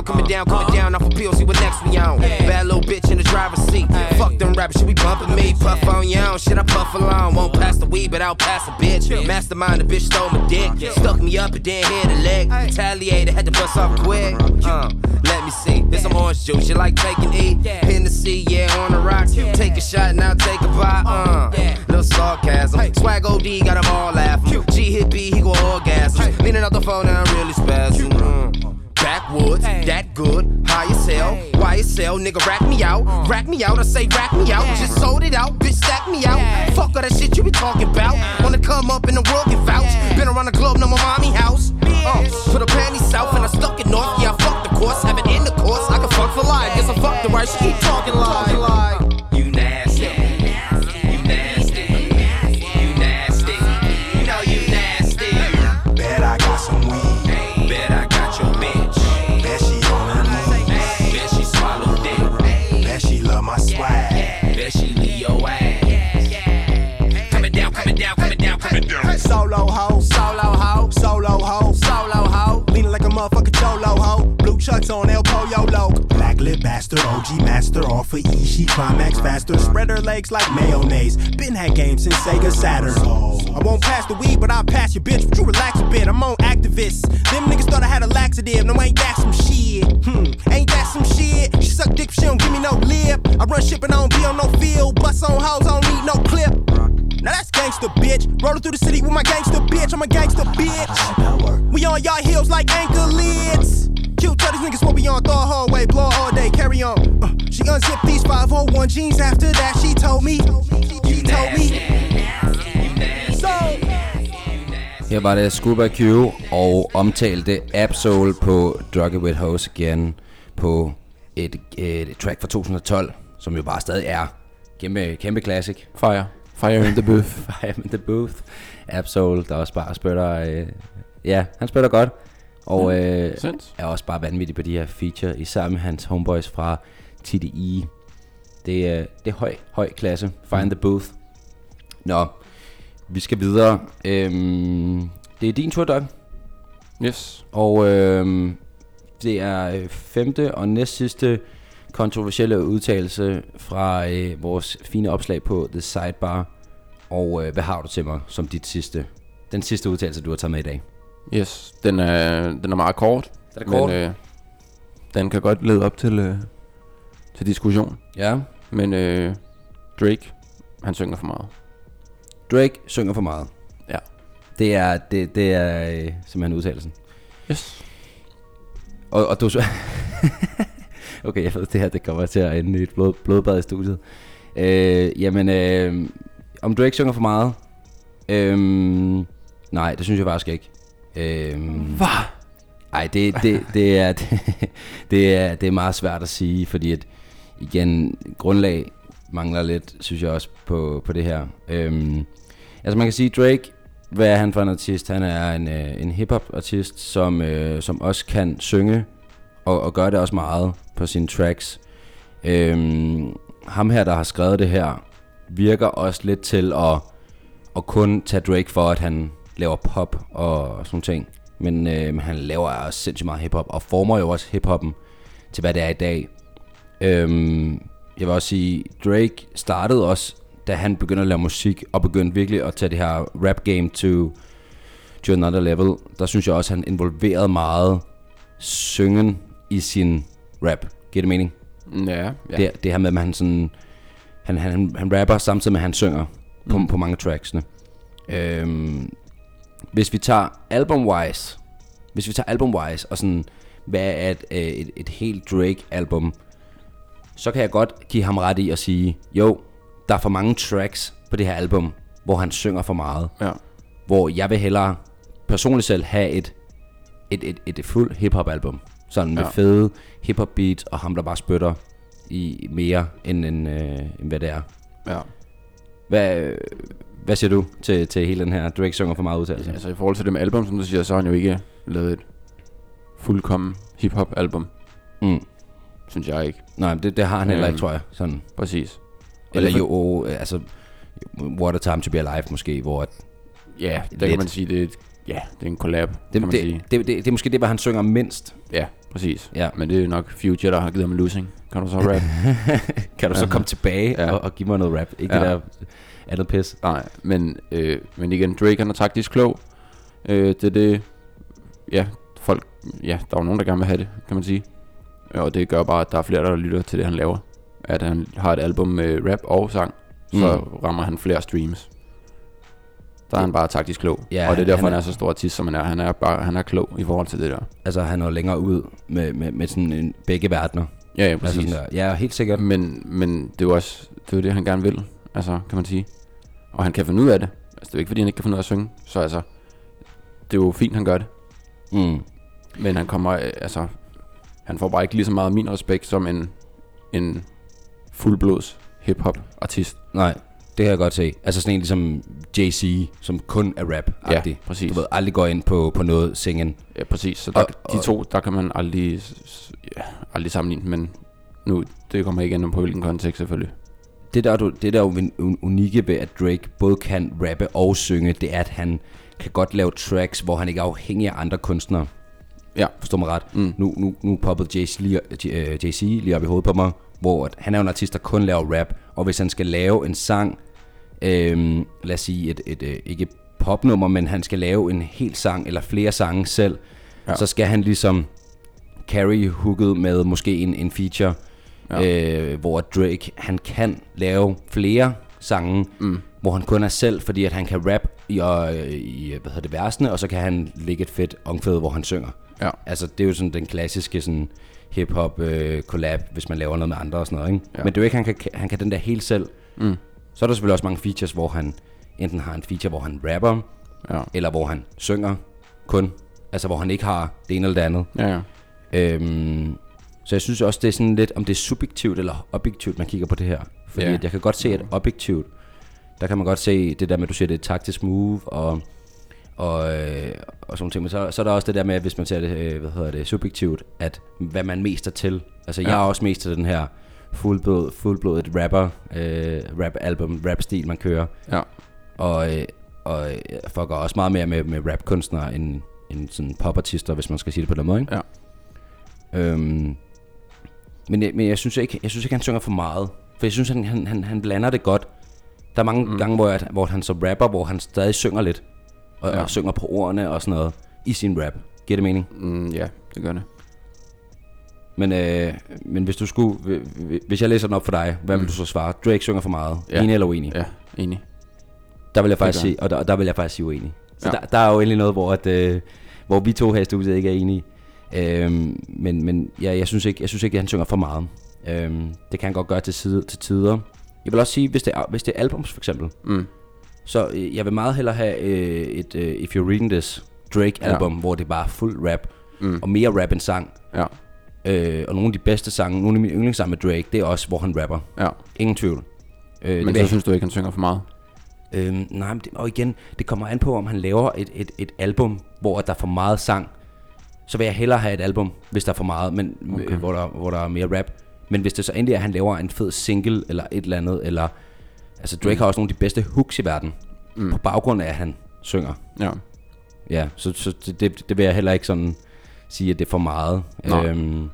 down, coming down, coming down, off a pill, see what next we on. Bad little bitch in the driver's seat. Fuck them rappers, should be bumping me. Puff on you shit, I puff along. Won't pass the weed, but I'll pass a bitch. Mastermind, the bitch stole my dick. Stuck me up and then hit a leg. Retaliated, had to bust off quick. Uh, let me see, this some orange juice, you like taking E? Hennessy, yeah, on the rocks. Take a shot, now take a bite. Uh, little sarcasm. Swag OD, got them all laughing. G hit B, he go orgasm. Leaning out the phone, now I'm really spazzing. Backwoods, that good, high as hell, why as hell, nigga. Rack me out, rack me out, I say rack me out, just sold it out, bitch stack me out, fuck all that shit you be talking about, wanna come up in the world and vouch, been around the globe, know my mommy house, uh, put a panty south and I stuck it north, yeah I fuck the course, have it in the course, I can fuck for life, guess I fuck the right, she keep talking like, you Solo ho, Solo ho, solo ho, solo ho. leaning like a motherfucking cholo ho. Blue chucks on El Pollo Loc. Black lip bastard, OG master, off for E. She climax faster. Spread her legs like mayonnaise. Been had games since Sega Saturn. I won't pass the weed, but I'll pass your bitch. Would you relax a bit? I'm on activists. Them niggas thought I had a laxative. No, ain't that some shit? Hmm, ain't that some shit? She suck dick, but she don't give me no lip. I run shipping, I don't be on no field. Bust on hoes, I don't need no clip. Now that's gangster, bitch. Rolling through the city with my gangster bitch. I'm a gangster bitch. We on y'all heels like anchor lids. Q tell these niggas what we on. Throw a hallway, blow all day, carry on. Uh, she unzipped these 501 jeans after that. She told me. She told me. So. Her var det Scuba Q og omtalte Absol på Drug It With Hose Again på et, et track fra 2012, som jo bare stadig er kæmpe, kæmpe classic. Fire. Fire in the booth. (laughs) Fire in the booth. Absol, der også bare spytter, øh, ja, han spytter godt. Og øh, Sinds. er også bare vanvittig på de her feature, især med hans homeboys fra TDI. Det, er- det er høj, høj klasse. Fire in the booth. Nå, vi skal videre. Øhm, det er din tur, Doug. Yes. Og øhm, det er øh, femte og næst sidste kontroversielle udtalelse fra øh, vores fine opslag på The Sidebar. Og øh, hvad har du til mig som dit sidste, den sidste udtalelse, du har taget med i dag? Yes. Den er, den er meget kort. Den er kort. Men øh, den kan godt lede op til, øh, til diskussion. Ja. Men øh, Drake, han synger for meget. Drake synger for meget. Ja. Det er, det, det er øh, simpelthen udtalelsen. Yes. Og, og du. (laughs) okay, jeg ved, det her det kommer til at ende i et blod, blodbad i studiet. Øh, jamen, øh, om Drake synger for meget? Øh, nej, det synes jeg faktisk ikke. Øh, Hvad? Ej, det, det, det, er, det, (laughs) det, er, det er meget svært at sige, fordi at, igen, grundlag mangler lidt, synes jeg også, på, på det her. Øhm, altså man kan sige, Drake, hvad er han for en artist? Han er en, øh, en hip-hop artist, som, øh, som også kan synge, og, og gør det også meget på sine tracks. Øhm, ham her, der har skrevet det her, virker også lidt til at, at kun tage Drake for, at han laver pop og sådan ting. Men, øh, han laver også sindssygt meget hiphop, og former jo også hiphoppen til, hvad det er i dag. Øhm, jeg vil også sige, Drake startede også, da han begyndte at lave musik, og begyndte virkelig at tage det her rap game to, to another level. Der synes jeg også, at han involverede meget syngen i sin rap. Giver det mening? Ja, ja. Det, det her med, at han sådan... Han, han, han rapper samtidig med, at han synger på, Mm. på mange tracksene. Øhm, hvis vi tager album-wise, hvis vi tager album-wise, og sådan, hvad er et, øh, et, et helt Drake-album, så kan jeg godt give ham ret i at sige, jo, der er for mange tracks på det her album, hvor han synger for meget. Ja. hvor jeg vil hellere personligt selv have et, et, et, et, et fuld hiphop album. Sådan med Ja. fede hiphop beats, og ham der bare spytter i mere, end, end, øh, end hvad det er. Ja. Hvad, hvad siger du til, til hele den her Drake synger for meget udtalelse? Altså i forhold til det med album, som du siger, så har han jo ikke lavet et fuldkommen hip-hop album. Mm. Synes jeg ikke. Nej, det, det har han heller Øhm, ikke, tror jeg. Sådan. Præcis. Og Eller derfor- jo, øh, altså, What a Time to Be Alive måske, hvor... At, Ja, der lidt- kan man sige, det er, et, ja, det er en collab, det, kan man det, sige. det, det, det, det, er måske det, hvor han synger mindst. Ja, præcis. Ja. Men det er nok Future, der har givet ham losing. Kan du så rap? (laughs) kan du så komme tilbage ja. og, og give mig noget rap? Ikke Ja. det der andet pis. Nej, men, øh, men igen, Drake han er taktisk klog. Øh, det er det, ja, folk, ja, der er jo nogen, der gerne vil have det, kan man sige. Og det gør bare, at der er flere, der lytter til det, han laver. At han har et album med rap og sang, så Mm. rammer han flere streams. Der er han bare taktisk klog. Ja, og det er derfor, han han er- så stor artist, som han er. Han er, bare, han er klog i forhold til det der. Altså, han er længere ud med, med, med sådan en, begge verdener. Ja, ja, præcis. Altså, sådan der. ja, helt sikkert. Men, men det er jo også det, er det, han gerne vil, altså, kan man sige. Og han kan finde ud af det. Altså, det er jo ikke, fordi han ikke kan finde ud af at synge. Så altså, det er jo fint, han gør det. Mm. Men han kommer, øh, altså, han får bare ikke lige så meget min respekt som en, en fuldblods hip-hop artist. Nej, det kan jeg godt se. Altså sådan en ligesom Jay-Z, som kun er rap-agtig. Ja, præcis. Du ved, aldrig går ind på, på noget singen. Ja, præcis. Så der, Og- de to, der kan man aldrig, ja, aldrig sammenligne, men nu, det kommer ikke an på hvilken kontekst selvfølgelig. Det der, er du- det der er jo un- unikke ved, at Drake både kan rappe og synge, det er, at han kan godt lave tracks, hvor han ikke er afhængig af andre kunstnere. Ja. Forstår mig ret? Mm. Nu, nu, nu poppede Jay-Z lige, Jay-Z lige op i hovedet på mig, hvor han er en artist, der kun laver rap, og hvis han skal lave en sang, øhm, lad os sige et, et, et ikke popnummer, men han skal lave en hel sang eller flere sange selv, ja. Ja. så skal han ligesom carry hooket med måske en, en feature, ja. øh, hvor Drake, han kan lave flere sange, Mm. hvor han kun er selv, fordi at han kan rap i, og, i hvad hedder det, versene, og så kan han lægge et fedt omkvæd, hvor han synger. Ja. Altså, det er jo sådan den klassiske sådan, hip-hop øh, collab, hvis man laver noget med andre og sådan noget, ikke? Ja. Men det er jo ikke, han kan, han kan den der helt selv. Mm. Så er der selvfølgelig også mange features, hvor han enten har en feature, hvor han rapper, Ja. eller hvor han synger kun. Altså, hvor han ikke har det ene eller det andet. Ja, ja. Øhm, så jeg synes også, det er sådan lidt, om det er subjektivt eller objektivt, man kigger på det her. Fordi Ja. jeg kan godt se, at objektivt, der kan man godt se det der med, at du siger, det er et taktisk move, og, og, øh, og sådan ting. Men så, så er der også det der med, at hvis man ser det, øh, hvad hedder det, subjektivt, at hvad man mest er til. Altså, jeg Ja. er også mest til den her fuldblod, fuldblodet rapper, øh, rap-album, rap-stil, man kører. Ja. Og, øh, og jeg fucker også meget mere med, med rapkunstnere end, end sådan popartister, hvis man skal sige det på den måde, ikke? Ja. Øhm, men, men jeg synes ikke, jeg synes ikke, han synger for meget. For jeg synes, han, han, han, han blander det godt. Der er mange mm. gange, hvor, jeg, hvor han så rapper, hvor han stadig synger lidt. Og. Ja. og synger på ordene og sådan noget i sin rap. Giver det mening? Mm, ja, det gør det. Men, øh, men hvis du skulle, hvi- hvi- hvis jeg læser den op for dig, hvad mm. vil du så svare? Drake synger for meget. Ja. Enig eller uenig? Ja, enig. Der vil jeg faktisk sige, og der, der vil jeg faktisk sige uenig. Så Ja. der, der er jo endelig noget, hvor, at, øh, hvor vi to her i studiet ikke er enige. Øhm, men men ja, jeg, synes ikke, jeg synes ikke, at han synger for meget. Øhm, det kan han godt gøre til, side, til tider. Jeg vil også sige, hvis det er, hvis det er albums for eksempel, Mm. så øh, jeg vil meget hellere have øh, et øh, If You're Reading This Drake-album, ja. hvor det bare er fuld rap, Mm. og mere rap end sang. Ja. Øh, og nogle af de bedste sange, nogle af mine yndlingssange med Drake, det er også, hvor han rapper. Ja. Ingen tvivl. Øh, det Men vil så synes du ikke, han synger for meget? Øhm, nej, men det, og igen, det kommer an på, om han laver et, et, et album, hvor der er for meget sang. Så vil jeg hellere have et album, hvis der er for meget, men Okay. okay. hvor, der, hvor der er mere rap. Men hvis det så endelig er, at han laver en fed single, eller et eller andet, eller... Altså, Drake mm. har også nogle af de bedste hooks i verden, Mm. på baggrund af, at han synger. Ja. Ja, så, så det, det, det vil jeg heller ikke sådan sige, at det er for meget. Nej. Øhm,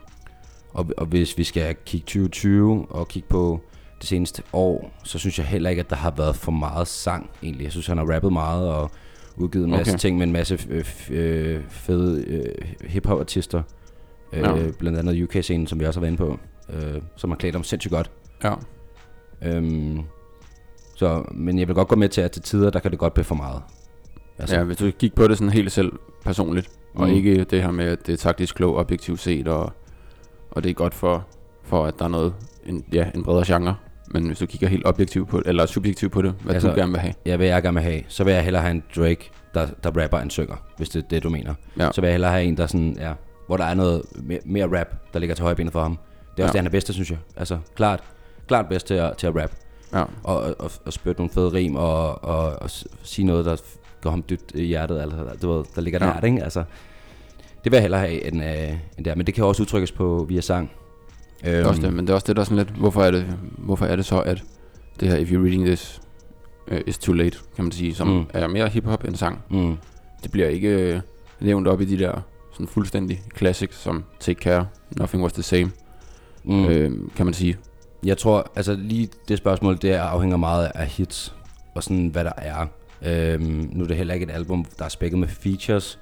og, og hvis vi skal kigge 2020 og kigge på det seneste år, så synes jeg heller ikke, at der har været for meget sang egentlig. Jeg synes, han har rappet meget og udgivet en masse Okay. ting med en masse øh, øh, fede øh, hip-hop-artister. Øh, Ja. Blandt andet UK-scenen, som vi også har været inde på, øh, som har klædt ham sindssygt godt. Ja. Øhm, så, men jeg vil godt gå med til, at til tider, der kan det godt blive for meget. Altså. Ja, hvis du gik på det sådan helt selv personligt. Og Mm. ikke det her med, at det er taktisk klog, objektivt set, og, og det er godt for, for at der er noget, en, ja, en bredere genre, Men hvis du kigger helt objektivt på eller subjektivt på det, hvad altså, du gerne vil have. Ja, hvad jeg gerne vil have. Så vil jeg hellere have en Drake, der, der rapper en synger, hvis det er det, du mener. Ja. Så vil jeg hellere have en, der sådan, ja, hvor der er noget mere, mere rap, der ligger til højbenet for ham. Det er også Ja. det, han er bedst til, synes jeg. Altså, klart, klart bedst til at, til at rap. Ja. Og, og, og, spytte nogle fede rim, og, og, og sige noget, der går ham dybt i hjertet, altså, du ved, der ligger Ja. nært, ikke? Altså, det vil jeg hellere have, end, øh, end der. Men det kan også udtrykkes på via sang. Det er også det, men det er også det, der er sådan lidt, hvorfor er det, hvorfor er det så, at det her, if you're reading this, uh, is too late, kan man sige, som Mm. er mere hiphop end sang. Mm. Det bliver ikke uh, nævnt op i de der sådan fuldstændig classics, som Take Care, Nothing Was The Same, mm. øh, kan man sige. Jeg tror, altså lige det spørgsmål, det afhænger meget af hits, og sådan hvad der er. Øhm, nu er det heller ikke et album, der er spækket med features,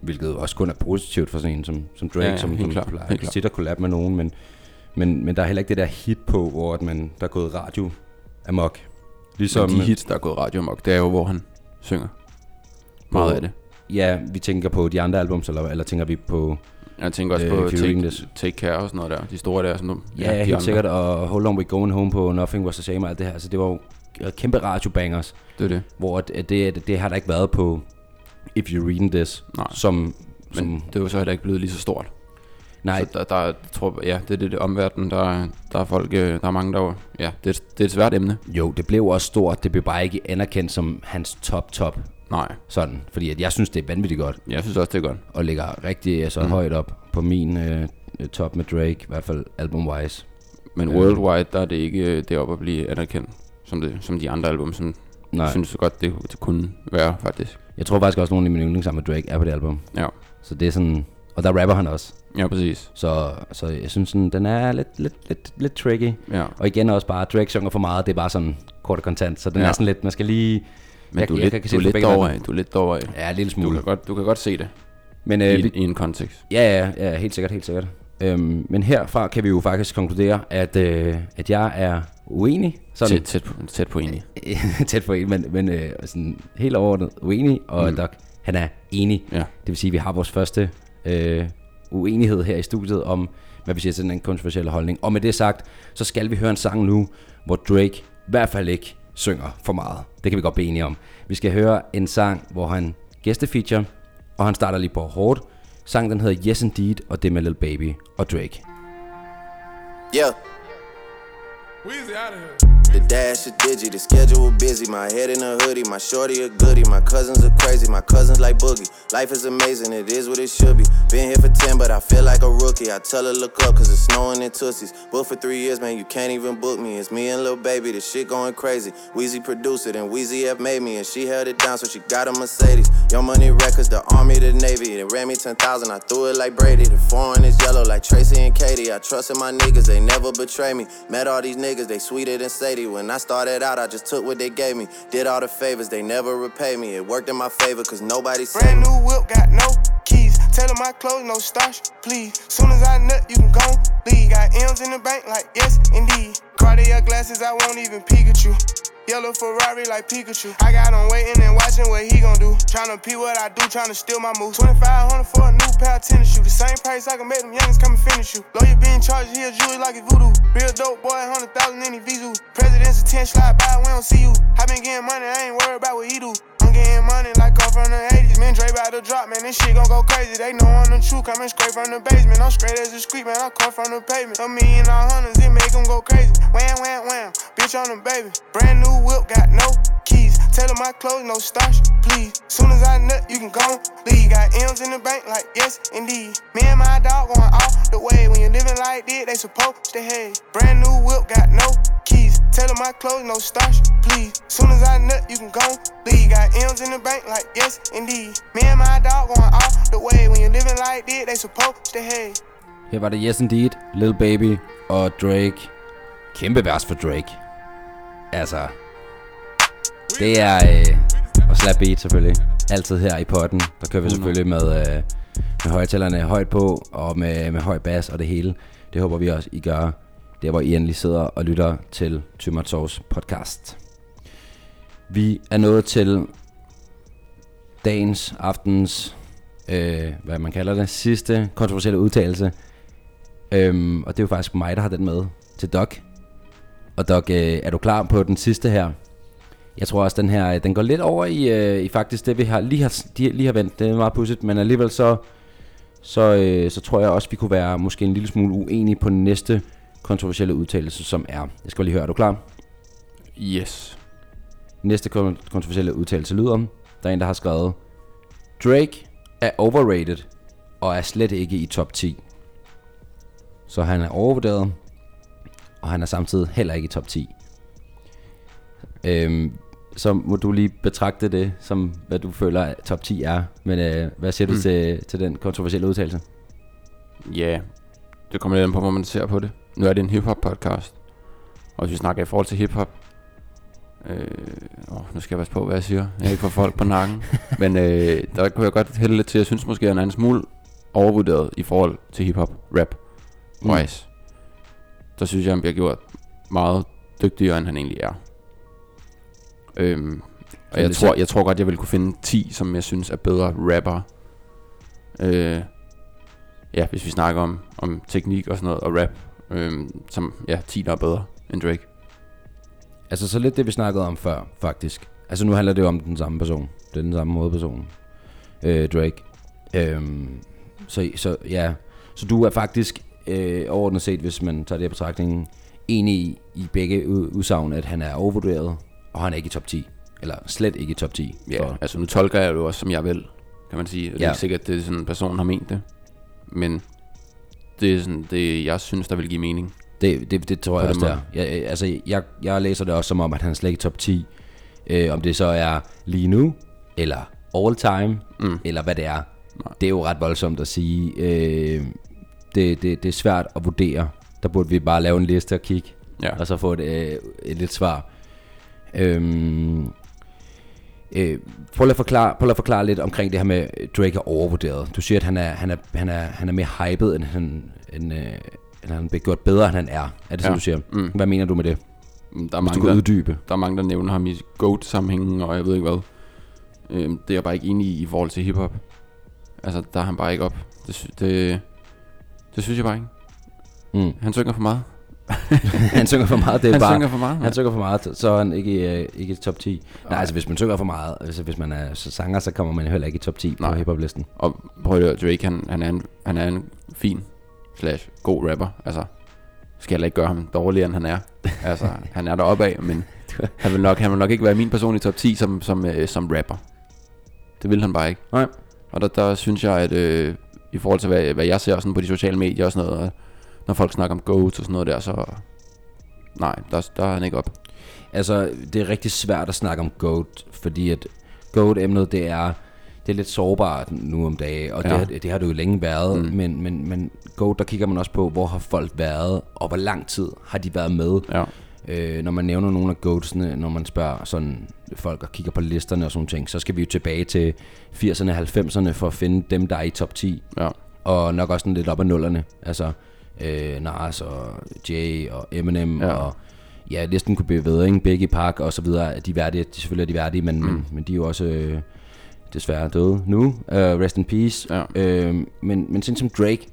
hvilket også kun er positivt for sådan en som, som Drake, Ja, ja, som, som plejer- helt klart. sit og collab med nogen, men, men, men der er heller ikke det der hit på, hvor at man, der er gået radio amok. Ligesom, Ligesom, de hits, der er gået radio amok, det er jo, hvor han synger. Meget af det. Ja, vi tænker på de andre albums, eller, eller tænker vi på... Jeg tænker også øh, på take, take Care og sådan noget der. De store der. Sådan Ja, ja de helt andre. sikkert, og Hold On We Going Home på Nothing Was The Same og alt det her. Altså, det var jo kæmpe radiobangers. Det er det. Hvor det, det, det har der ikke været på If You're Reading This. Nej. Som, som Men det er jo så heller ikke blevet lige så stort. Nej. Så der, der er- tror, ja, det er det, det omverden, der, er- der er folk, øh, der er mange, der ja, det er, det er et svært emne. Jo, det blev også stort. Det blev bare ikke anerkendt som hans top top. Nej. Sådan, fordi at jeg synes, det er vanvittigt godt. Jeg synes også, det er godt. Og ligger rigtig altså, mm. Højt op på min øh, top med Drake, i hvert fald album-wise. Men Øh, worldwide, der er det ikke øh, deroppe at blive anerkendt, som, det, som de andre album, som Nej. jeg synes godt, det, kunne være, faktisk. Jeg tror faktisk også, at nogle af mine yndlings sammen med Drake er på det album. Ja. Så det er sådan... Og der rapper han også. Ja, præcis. Så, så jeg synes, sådan, den er lidt, lidt, lidt, lidt tricky. Ja. Og igen også bare, Drake synger for meget, det er bare sådan kort og kontant. Så den Ja. er sådan lidt, man skal lige... Men jeg, du er lidt, se du det fra lidt af. Du er lidt. Ja, en lille smule. Du kan godt, du kan godt se det. Men, I, øh, vi, I en kontekst. Ja, ja, ja, helt sikkert, helt sikkert. Øhm, men herfra kan vi jo faktisk konkludere, at, øh, at jeg er uenig. Tæt, tæt, på, tæt på enig. (laughs) tæt på enig, men, men øh, sådan helt overordnet uenig, og mm. Doc, han er enig. Ja. Det vil sige, at vi har vores første øh, uenighed her i studiet om, hvad vi siger til den kontroversielle holdning. Og med det sagt, så skal vi høre en sang nu, hvor Drake i hvert fald ikke synger for meget. Det kan vi godt blive enige om. Vi skal høre en sang, hvor han gæstefeature, og han starter lige på hårdt. Sangen den hedder Yes Indeed, og det er med Lil Baby og Drake. Yeah. The dash is digi, the schedule busy. My head in a hoodie, my shorty a goodie. My cousins are crazy, my cousins like boogie. Life is amazing, it is what it should be. Been here for 10, but I feel like a rookie. I tell her look up, cause it's snowing in Tussies. Booked for three years, man, you can't even book me. It's me and Lil Baby, the shit going crazy. Wheezy produced it, and Wheezy F made me, and she held it down, so she got a Mercedes. Your Money Records, the Army, the Navy. They ran me 10,000, I threw it like Brady. The foreign is yellow like Tracy and Katie. I trusted my niggas, they never betray me. Met all these niggas, they sweeter than Sadie. When I started out, I just took what they gave me. Did all the favors, they never repay me. It worked in my favor, cause nobody saved Brand new whip, got no keys. Tell my clothes, no starch, please. Soon as I nut, you can go leave. Got M's in the bank, like yes, indeed. Cartier glasses, I won't even peek at you. Yellow Ferrari like Pikachu. I got him waiting and watching what he gon' do. Tryna pee what I do, tryna steal my moves. 2500 for a new pair of tennis shoes. The same price I can make them youngins come and finish you. Lawyer being charged, he a jewelry like a voodoo. Real dope boy, 100,000 in his visu. President's a 10 slide by, we don't see you. I been getting money, I ain't worried about what he do. I'm getting money like I'm from the 80s. Man, Dre about to drop, man. This shit gon' go crazy. They know I'm the truth. Coming straight from the basement. I'm straight as a street, man. I come from the pavement. A million all hundreds, it make them go crazy. Wham, wham, wham. Bitch on the baby. Brand new whip, got no keys. Tell my clothes, no starch, please. Soon as I nut, you can go leave. Got M's in the bank, like yes, indeed. Me and my dog going all the way. When you're living like this, they supposed to hate. Brand new whip, got no keys. Tell my clothes, no starch, please. Soon as I nut, you can go leave. Got M's in the bank, like yes, indeed. Me and my dog going all the way. When you're living like this, they supposed to hate. Her var det Yes Indeed, Lil Baby og Drake. Kæmpe vers for Drake. Altså, det er... Øh, og slap beat selvfølgelig. Altid her i potten. Der kører vi selvfølgelig med, øh, med højtalerne højt på, og med, med høj bas og det hele. Det håber vi også, I gør, der hvor I endelig sidder og lytter til Tømmert Sovs podcast. Vi er nået til dagens, aftens, øh, hvad man kalder det, sidste kontroversielle udtalelse. Øhm, og det er jo faktisk mig, der har den med til Doc. Og Doc, øh, er du klar på den sidste her? Jeg tror også, den her, øh, den går lidt over i, øh, i faktisk det, vi har lige har, de, lige har vendt. Det er meget pudsigt, men alligevel så, så, øh, så tror jeg også, vi kunne være måske en lille smule uenige på den næste kontroversielle udtalelse, som er. Jeg skal lige høre, er du klar? Yes. Næste kon- kontroversielle udtalelse lyder, der er en, der har skrevet, Drake er overrated og er slet ikke i top 10. Så han er overvurderet, og han er samtidig heller ikke i top 10. Øhm, så må du lige betragte det, som hvad du føler at top 10 er. Men øh, hvad siger du Mm. til, til den kontroversielle udtalelse? Ja, det kommer lidt an på, hvor man ser på det. Nu er det en hip-hop podcast. Og hvis vi snakker i forhold til hip-hop, øh, åh, nu skal jeg passe på, hvad jeg siger. Jeg ikke for folk på nakken. (laughs) Men øh, der kunne jeg godt hælde lidt til, jeg synes måske, at han er en smule overvurderet i forhold til hip-hop, rap, Mm. wise. Der synes jeg, han bliver gjort meget dygtigere, end han egentlig er. Øhm, og jeg tror, jeg tror godt, jeg vil kunne finde 10, som jeg synes er bedre rapper. Øh, ja, hvis vi snakker om, om teknik og sådan noget, og rap, øhm, som, ja, 10 der er bedre end Drake. Altså så lidt det, vi snakkede om før, faktisk. Altså nu handler det jo om den samme person. Det er den samme hovedperson. Øh, Drake. Øhm, så, så ja, så du er faktisk øh, overordnet set, hvis man tager det i betragtning, enig i, i begge udsagn, at han er overvurderet, og han er ikke i top 10. Eller slet ikke i top 10. Ja, For- altså nu tolker jeg det jo også, som jeg vil, kan man sige. Det er Ja. ikke sikkert, at det er sådan, en person har ment det. Men det er sådan, det jeg synes, der vil give mening. Det, det, det tror jeg også, det måde. er. Jeg, øh, altså, jeg, jeg læser det også som om, at han er slet ikke top 10. Øh, om det så er lige nu, eller all time, mm. eller hvad det er. Nej. Det er jo ret voldsomt at sige. Øh, det, det, det er svært at vurdere. Der burde vi bare lave en liste og kigge, Ja. og så få et, øh, et lidt svar. Øhm, øh, prøv at forklare, prøv at forklare lidt omkring det her med, at Drake er overvurderet. Du siger, at han er, han er, han er, han er mere hyped, end han, end, øh, end han bliver gjort bedre, end han er. Er det sådan, Ja. du siger? Mm. Hvad mener du med det? Mm, Der er, mange, du der, uddybe. der er mange, der nævner ham i GOAT-sammenhængen, og jeg ved ikke hvad. Øhm, det er jeg bare ikke enig i i forhold til hiphop. Altså, der er han bare ikke op. Det, det, det synes jeg bare ikke. Mm. Han synger for meget. (laughs) han synger for meget, det er han bare, synger for meget. Han synger for meget, så er han ikke, øh, ikke i top 10. Nej, altså hvis man synger for meget, altså hvis man er så sanger, så kommer man heller ikke i top 10 på Nej. hiphop-listen. Og prøv at høre, Drake, han, han, er en, han er en fin slash god rapper. Altså, skal jeg ikke gøre ham dårligere, end han er. Altså, (laughs) han er deroppe af, men han vil, nok, han vil nok ikke være min person i top 10 som, som, øh, som rapper. Det vil han bare ikke. Nej. Og der, der synes jeg, at øh, i forhold til, hvad, hvad jeg ser sådan på de sociale medier og sådan noget, og når folk snakker om GOAT og sådan noget der, så nej, der, der er han ikke op. Altså, det er rigtig svært at snakke om GOAT, fordi at GOAT-emnet, det er, det er lidt sårbart nu om dagen, og Ja. det, har, det har det jo længe været, Mm. men, men, men GOAT, der kigger man også på, hvor har folk været, og hvor lang tid har de været med. Ja. Øh, når man nævner nogle af GOATsene, når man spørger sådan folk og kigger på listerne og sådan ting, så skal vi jo tilbage til 80'erne og 90'erne for at finde dem, der er i top 10. Ja. Og nok også sådan lidt op ad nullerne. Altså øh, Nas og Jay og Eminem Ja. og ja, listen kunne blive ved, ikke? Biggie Park og så videre. De er værdige, de, selvfølgelig er de værdige, men, mm. men, men de er jo også øh, desværre døde nu. Uh, rest in peace. Ja. Øh, men, men sådan som Drake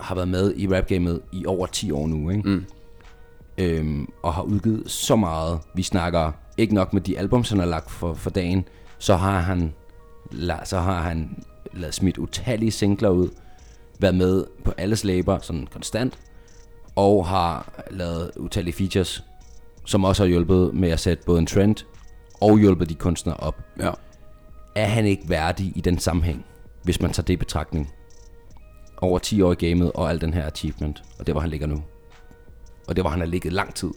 har været med i rapgamet i over 10 år nu, ikke? Mm. Øhm, og har udgivet så meget. Vi snakker ikke nok med de albums, han har lagt for, for dagen. Så har han, la, så har han lavet smidt utallige singler ud. Været med på alles læber sådan konstant. Og har lavet utallige features, som også har hjulpet med at sætte både en trend og hjulpet de kunstnere op. Ja. Er han ikke værdig i den sammenhæng, hvis man tager det i betragtning? Over 10 år i gamet og al den her achievement, og det hvor han ligger nu. Og det hvor han har ligget lang tid.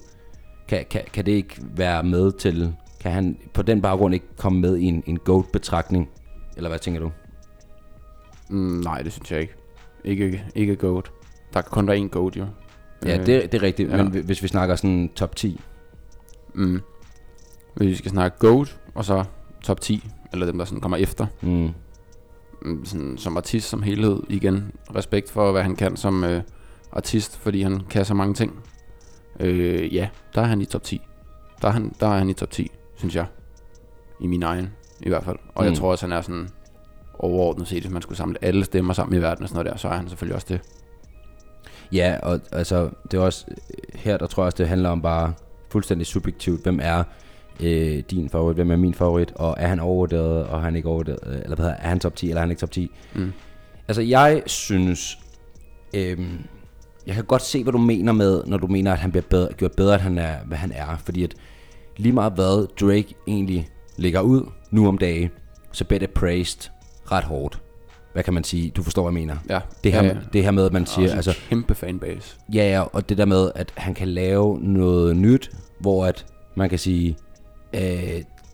Kan, kan, kan det ikke være med til, kan han på den baggrund ikke komme med i en, en GOAT-betragtning? Eller hvad tænker du? Mm, nej, det synes jeg ikke. Ikke, ikke GOAT. Der kan kun være én GOAT, jo. Ja, Øh, det, det er rigtigt, ja. men hvis vi snakker sådan top 10. Mm. Hvis vi skal snakke GOAT, og så top 10, eller dem, der sådan kommer efter. Mm. Mm, Sådan, som artist som helhed, igen, respekt for, hvad han kan som øh, artist, fordi han kan så mange ting. Øh, ja, der er han i top 10. Der er han, der er han i top 10, synes jeg. I min egen, i hvert fald. Og mm. jeg tror også, han er sådan overordnet set, hvis man skulle samle alle stemmer sammen i verden og sådan noget der, så er han selvfølgelig også det. Ja, og altså, det er også, her der tror jeg også, det handler om bare fuldstændig subjektivt, hvem er øh, din favorit, hvem er min favorit, og er han overvurderet, og er han ikke overvurderet, øh, eller hvad hedder, er han top 10, eller er han ikke top 10. Mm. Altså jeg synes, øhm, jeg kan godt se, hvad du mener med, når du mener, at han bliver bedre, gjort bedre, end han er, hvad han er. Fordi at lige meget hvad Drake egentlig lægger ud nu om dagen, så bliver det praised ret hårdt. Hvad kan man sige? Du forstår, hvad jeg mener. Ja. Det her, Ja, ja. det her med, at man siger... en Altså, kæmpe fanbase. Ja, ja, og det der med, at han kan lave noget nyt, hvor at man kan sige, øh,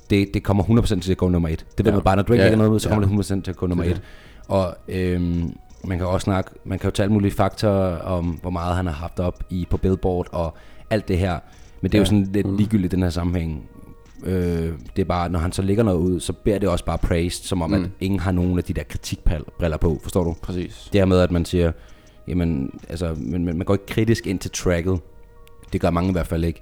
det, det kommer 100% til at gå nummer et. Det ved Ja. man bare, når Drake Ja, lægger noget ud, så ja. kommer det 100% til at gå nummer Det et. Og øhm, man kan også snakke, man kan jo tage alle mulige faktorer om, hvor meget han har haft op i på Billboard og alt det her. Men det er Ja. jo sådan lidt Mm. ligegyldigt i den her sammenhæng. Øh, det er bare, når han så lægger noget ud, så beder det også bare praised, som om, mm. At ingen har nogen af de der kritikbriller på, forstår du? Præcis. Det her med, at man siger, jamen, altså, men, men man går ikke kritisk ind til tracket. Det gør mange i hvert fald ikke.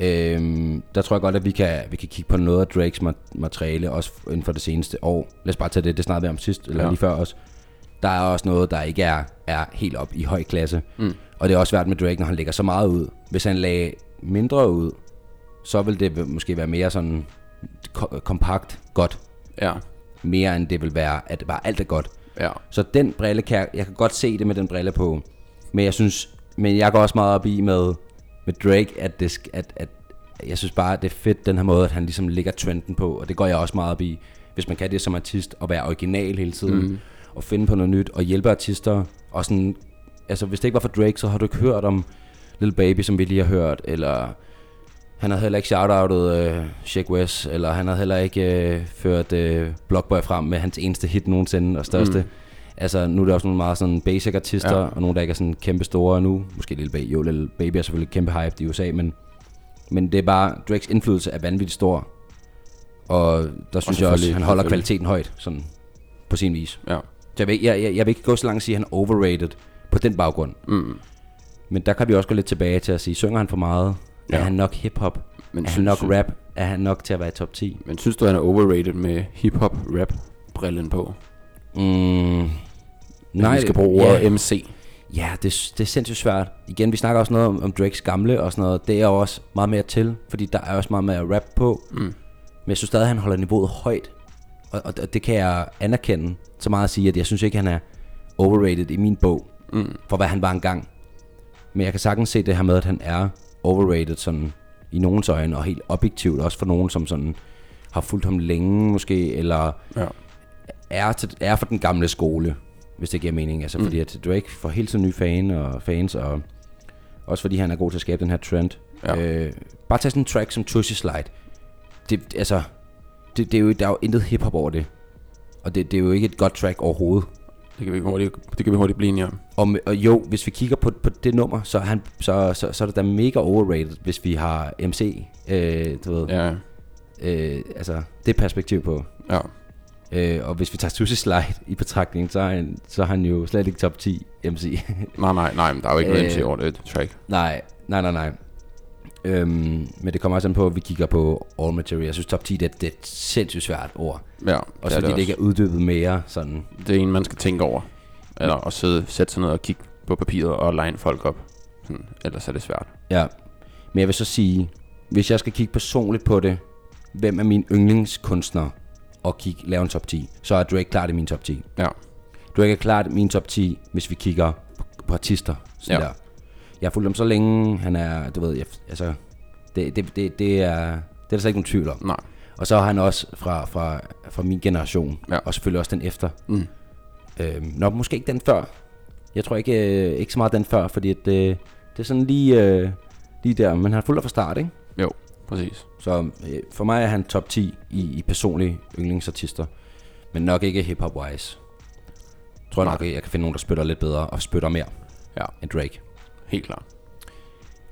Øhm, der tror jeg godt, at vi kan, vi kan kigge på noget af Drakes ma- materiale, også inden for det seneste år. Lad os bare tage det, det snakkede vi om sidst, eller Ja. ja. lige før også. Der er også noget, der ikke er, er helt op i høj klasse. Mm. Og det er også svært med Drake, når han lægger så meget ud. Hvis han lagde mindre ud, så vil det måske være mere sådan ko- kompakt godt. Ja. Mere end det vil være, at det bare alt er godt. Ja. Så den brille kan jeg, jeg kan godt se det med den brille på. Men jeg synes, men jeg går også meget op i med, med Drake, at, det, at, at jeg synes bare, at det er fedt den her måde, at han ligesom lægger trenden på. Og det går jeg også meget op i, hvis man kan det som artist, og være original hele tiden. Mm. Og finde på noget nyt, og hjælpe artister. Og sådan, altså hvis det ikke var for Drake, så har du ikke hørt om Little Baby, som vi lige har hørt, eller han havde heller ikke shoutoutet øh, Shake West, eller han havde heller ikke øh, ført øh, Blockboy frem med hans eneste hit nogensinde og største. Mm. Altså nu er der også nogle meget sådan basic artister, Ja. og nogle der ikke er sådan kæmpe store nu. Måske Lil Baby, jo Lil Baby er selvfølgelig kæmpe hype i USA, men, men det er bare, Drakes indflydelse er vanvittigt stor. Og der synes jeg også, selvfølgelig- han holder kvaliteten højt, sådan på sin vis. Ja. Så jeg vil, jeg, jeg, jeg vil ikke gå så langt at sige, at han er overrated på den baggrund. Mm. Men der kan vi også gå lidt tilbage til at sige, synger han for meget? Ja. Er han nok hiphop? Men er han nok synes- rap? Er han nok til at være i top 10? Men synes du, han er overrated med hip-hop rap brillen på? Mm, Nej, vi skal bruge ordet MC. Ja, det, det er sindssygt svært. Igen, vi snakker også noget om, om Drakes gamle og sådan noget. Det er også meget mere til, fordi der er også meget mere rap på. Mm. Men jeg synes stadig, at han holder niveauet højt. Og, og, og det kan jeg anerkende så meget at sige, at jeg synes ikke, han er overrated i min bog. Mm. For hvad han var engang. Men jeg kan sagtens se det her med, at han er overrated sådan i nogens øjne, og helt objektivt, også for nogen, som sådan har fulgt ham længe måske, eller Ja. er, til, er for den gamle skole, hvis det giver mening. Altså, Mm. fordi at Drake får hele tiden nye fan og fans, og også fordi han er god til at skabe den her trend. Ja. Øh, bare tage sådan en track som Tushy Slide. Det, altså, det, det er jo, der er jo intet hiphop over det. Og det, det er jo ikke et godt track overhovedet. Det kan vi hurtigt, det kan vi hurtigt blive enige om. Og, og jo, hvis vi kigger på, på det nummer, så er, han, så, så, så er det da mega overrated, hvis vi har MC, øh, du ved. Ja. Øh, altså, det perspektiv på. Ja. Øh, og hvis vi tager Susie Slide i betragtning, så er, han, så er han jo slet ikke top 10 MC. Nej, nej, nej, men der er jo ikke noget MC over det track. Nej, nej, nej, nej. Øhm, men det kommer også an på, at vi kigger på All Material. Jeg synes top 10, det, det er et sindssygt svært ord. Ja, det er fordi det det, ikke er uddybet mere. Sådan. Det er en, man skal tænke over. Eller at sidde, sætte sig ned og kigge på papiret og line folk op. Sådan, ellers er det svært. Ja. Men jeg vil så sige, hvis jeg skal kigge personligt på det, hvem er min yndlingskunstner, og kigge, lave en top 10, så er Drake klart i min top 10. Ja. Drake er klart i min top 10, hvis vi kigger på, på artister. Sådan Ja. der. Jeg har fulgt ham så længe, han er, du ved, jeg, altså, det, det, det, det, er, det er der slet ikke nogen tvivl om. Nej. Og så er han også fra, fra, fra min generation, Ja. og selvfølgelig også den efter. Mm. Øhm, nå, måske ikke den før. Jeg tror ikke, øh, ikke så meget den før, fordi at, øh, det er sådan lige, øh, lige der, men han er fuld fra start, ikke? Jo, præcis. Så øh, for mig er han top 10 i, i personlige yndlingsartister, men nok ikke hip-hop-wise. Tror jeg Nej. nok, at jeg kan finde nogen, der spytter lidt bedre og spytter mere Ja. end Drake. Helt klart.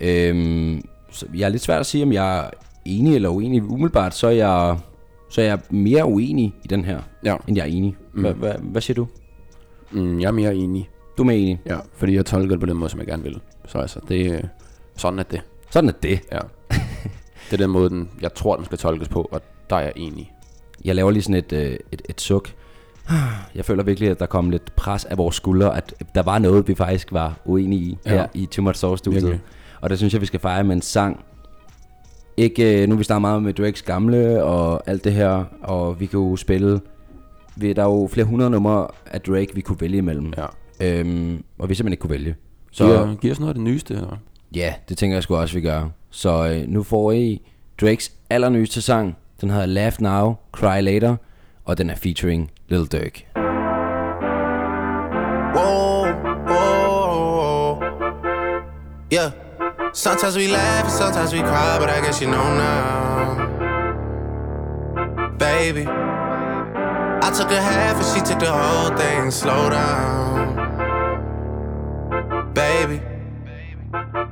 Øhm, så jeg er lidt svært at sige, om jeg er enig eller uenig. Umiddelbart, så er jeg, så er jeg mere uenig i den her, Ja. end jeg er enig. Hva, Mm. hva, hvad siger du? Mm, jeg er mere enig. Du er mere enig? Ja, fordi jeg tolker det på den måde, som jeg gerne vil. Så altså, det, sådan er det. Sådan er det. Ja. det er den måde, den, jeg tror, den skal tolkes på, og der er jeg enig. Jeg laver lige sådan et, øh, et, et suk. Jeg føler virkelig, at der kom lidt pres af vores skuldre, at der var noget, vi faktisk var uenige i Ja. her i Too Much Sauce studiet. Virkelig. Og det synes jeg, vi skal fejre med en sang. ikke, øh, nu vi snakker meget med Drakes gamle og alt det her, og vi kan jo spille, vi, der er jo flere hundrede numre af Drake, vi kunne vælge imellem. Ja. Øhm, og vi simpelthen ikke kunne vælge. Så giver, giver os noget af det nyeste. Eller? Ja, det tænker jeg sgu også, vi gør. Så øh, nu får I Drakes allernyeste sang. Den hedder Laugh Now, Cry Later, og den er featuring Lil Durk. Yeah. Sometimes we laugh sometimes we cry, but I guess you know now, baby. I took a half and she took the whole thing. Slow down, baby.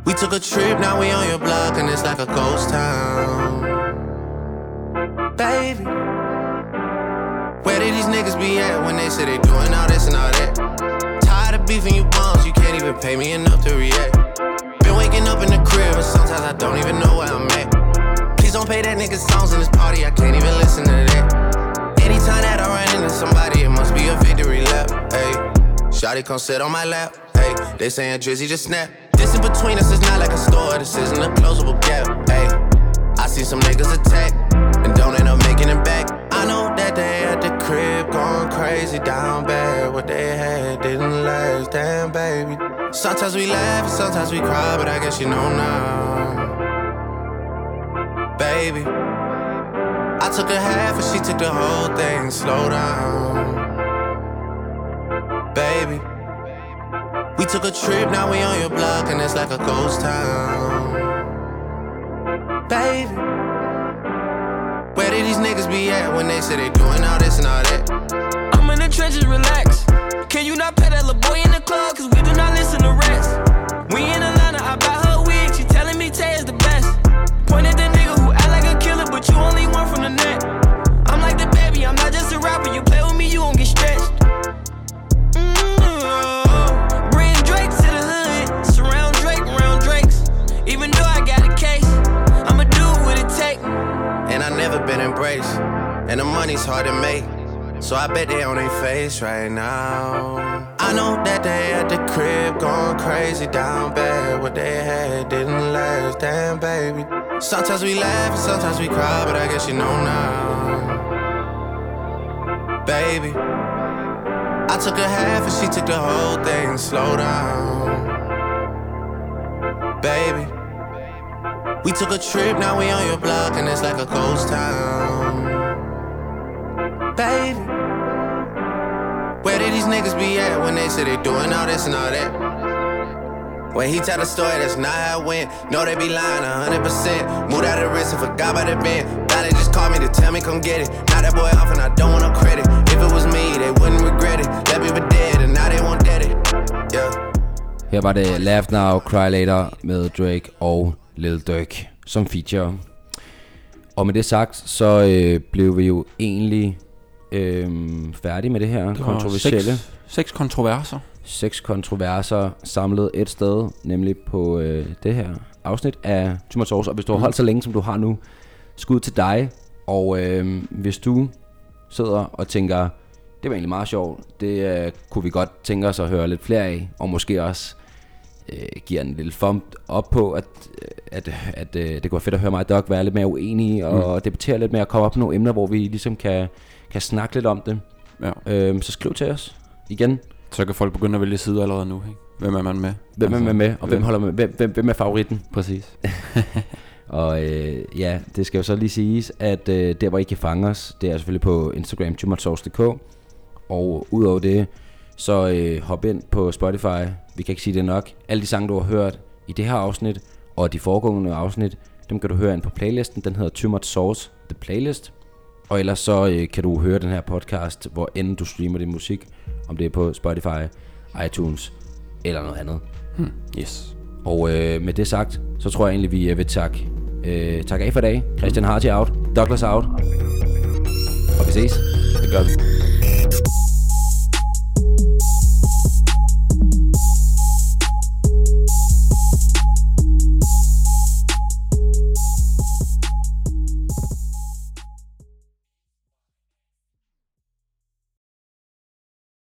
We took a trip, now we on your block and it's like a ghost town, baby. Where did these niggas be at when they say they doing all this and all that? Tired of beefing you bums, you can't even pay me enough to react. Been waking up in the crib and sometimes I don't even know where I'm at. Please don't play that nigga songs in this party, I can't even listen to that. Anytime that I run into somebody, it must be a victory lap. Hey, Shotty come sit on my lap. Hey, they saying Drizzy just snap. This in between us is not like a store, this isn't a closable gap. Hey, I see some niggas attack and don't end up making it back. Crib going crazy down bad. What they had didn't last, damn baby. Sometimes we laugh, sometimes we cry, but I guess you know now, baby. I took a half and she took the whole thing. Slow down, baby. We took a trip, now we on your block, and it's like a ghost town, baby. Did these niggas be at when they say they doing all this and all that? I'm in the trenches, relax. Can you not pet that little boy in the club? Cause we do not listen to rest. We in Atlanta, I buy her wig. She telling me Tay is the best. Point at the nigga who act like a killer, but you only one from the net. I'm like the baby, I'm not just a rapper. You play with me, you won't get stretched. Been embraced. And the money's hard to make. So I bet they on their face right now. I know that they at the crib going crazy down bad. What they had didn't last, damn baby. Sometimes we laugh and sometimes we cry, but I guess you know now, baby. I took a half and she took the whole thing. Slow down, baby. We took a trip, now we on your block, and it's like a ghost town. Baby, where did these niggas be at when they say they doing all this and all that? When he tell the story, that's not how it went. No, they be lying 100%. Moved out of wrist and forgot about the bend. Now they just called me to tell me come get it. Now that boy off and I don't want no credit. If it was me, they wouldn't regret it. Left me for dead and now they want dead it. Yeah. Her var det Laugh Now, Cry Later med Drake og Lil Durk som feature. Og med det sagt, så øh, blev vi jo egentlig øh, færdige med det her Det kontroversielle. Seks, seks kontroverser. Seks kontroverser samlet et sted, nemlig på øh, det her afsnit af Tumor Sauce. Og hvis du har holdt så længe, som du har nu, skud til dig. Og øh, hvis du sidder og tænker, det var egentlig meget sjovt, det øh, kunne vi godt tænke os at høre lidt flere af, og måske også øh, giver en lille thumb op på, at, at, at øh, det kunne være fedt at høre mig og Doc være lidt mere uenige, og mm. debattere lidt mere, og komme op med nogle emner, hvor vi ligesom kan, kan snakke lidt om det. Ja. Øhm, så skriv til os igen. Så kan folk begynde at vælge side allerede nu, ikke? Hvem er man med? Hvem er man med, og hvem øh, holder med? Hvem, hvem, hvem er favoritten? Præcis. (laughs) og øh, ja, det skal jo så lige siges, at øh, der hvor I kan fange os, det er selvfølgelig på Instagram, tumorsauce.dk. Og udover det, så øh, hop ind på Spotify. Vi kan ikke sige det nok. Alle de sange, du har hørt i det her afsnit, og de foregående afsnit, dem kan du høre ind på playlisten. Den hedder Too Much Sauce, The Playlist. Og ellers så øh, kan du høre den her podcast, hvor end du streamer din musik. Om det er på Spotify, iTunes eller noget andet. Hmm. Yes. Og øh, med det sagt, så tror jeg egentlig, vi øh, vil takke, øh, takke af for i dag. Christian Harty out, Douglas out. Og vi ses. Det gør vi.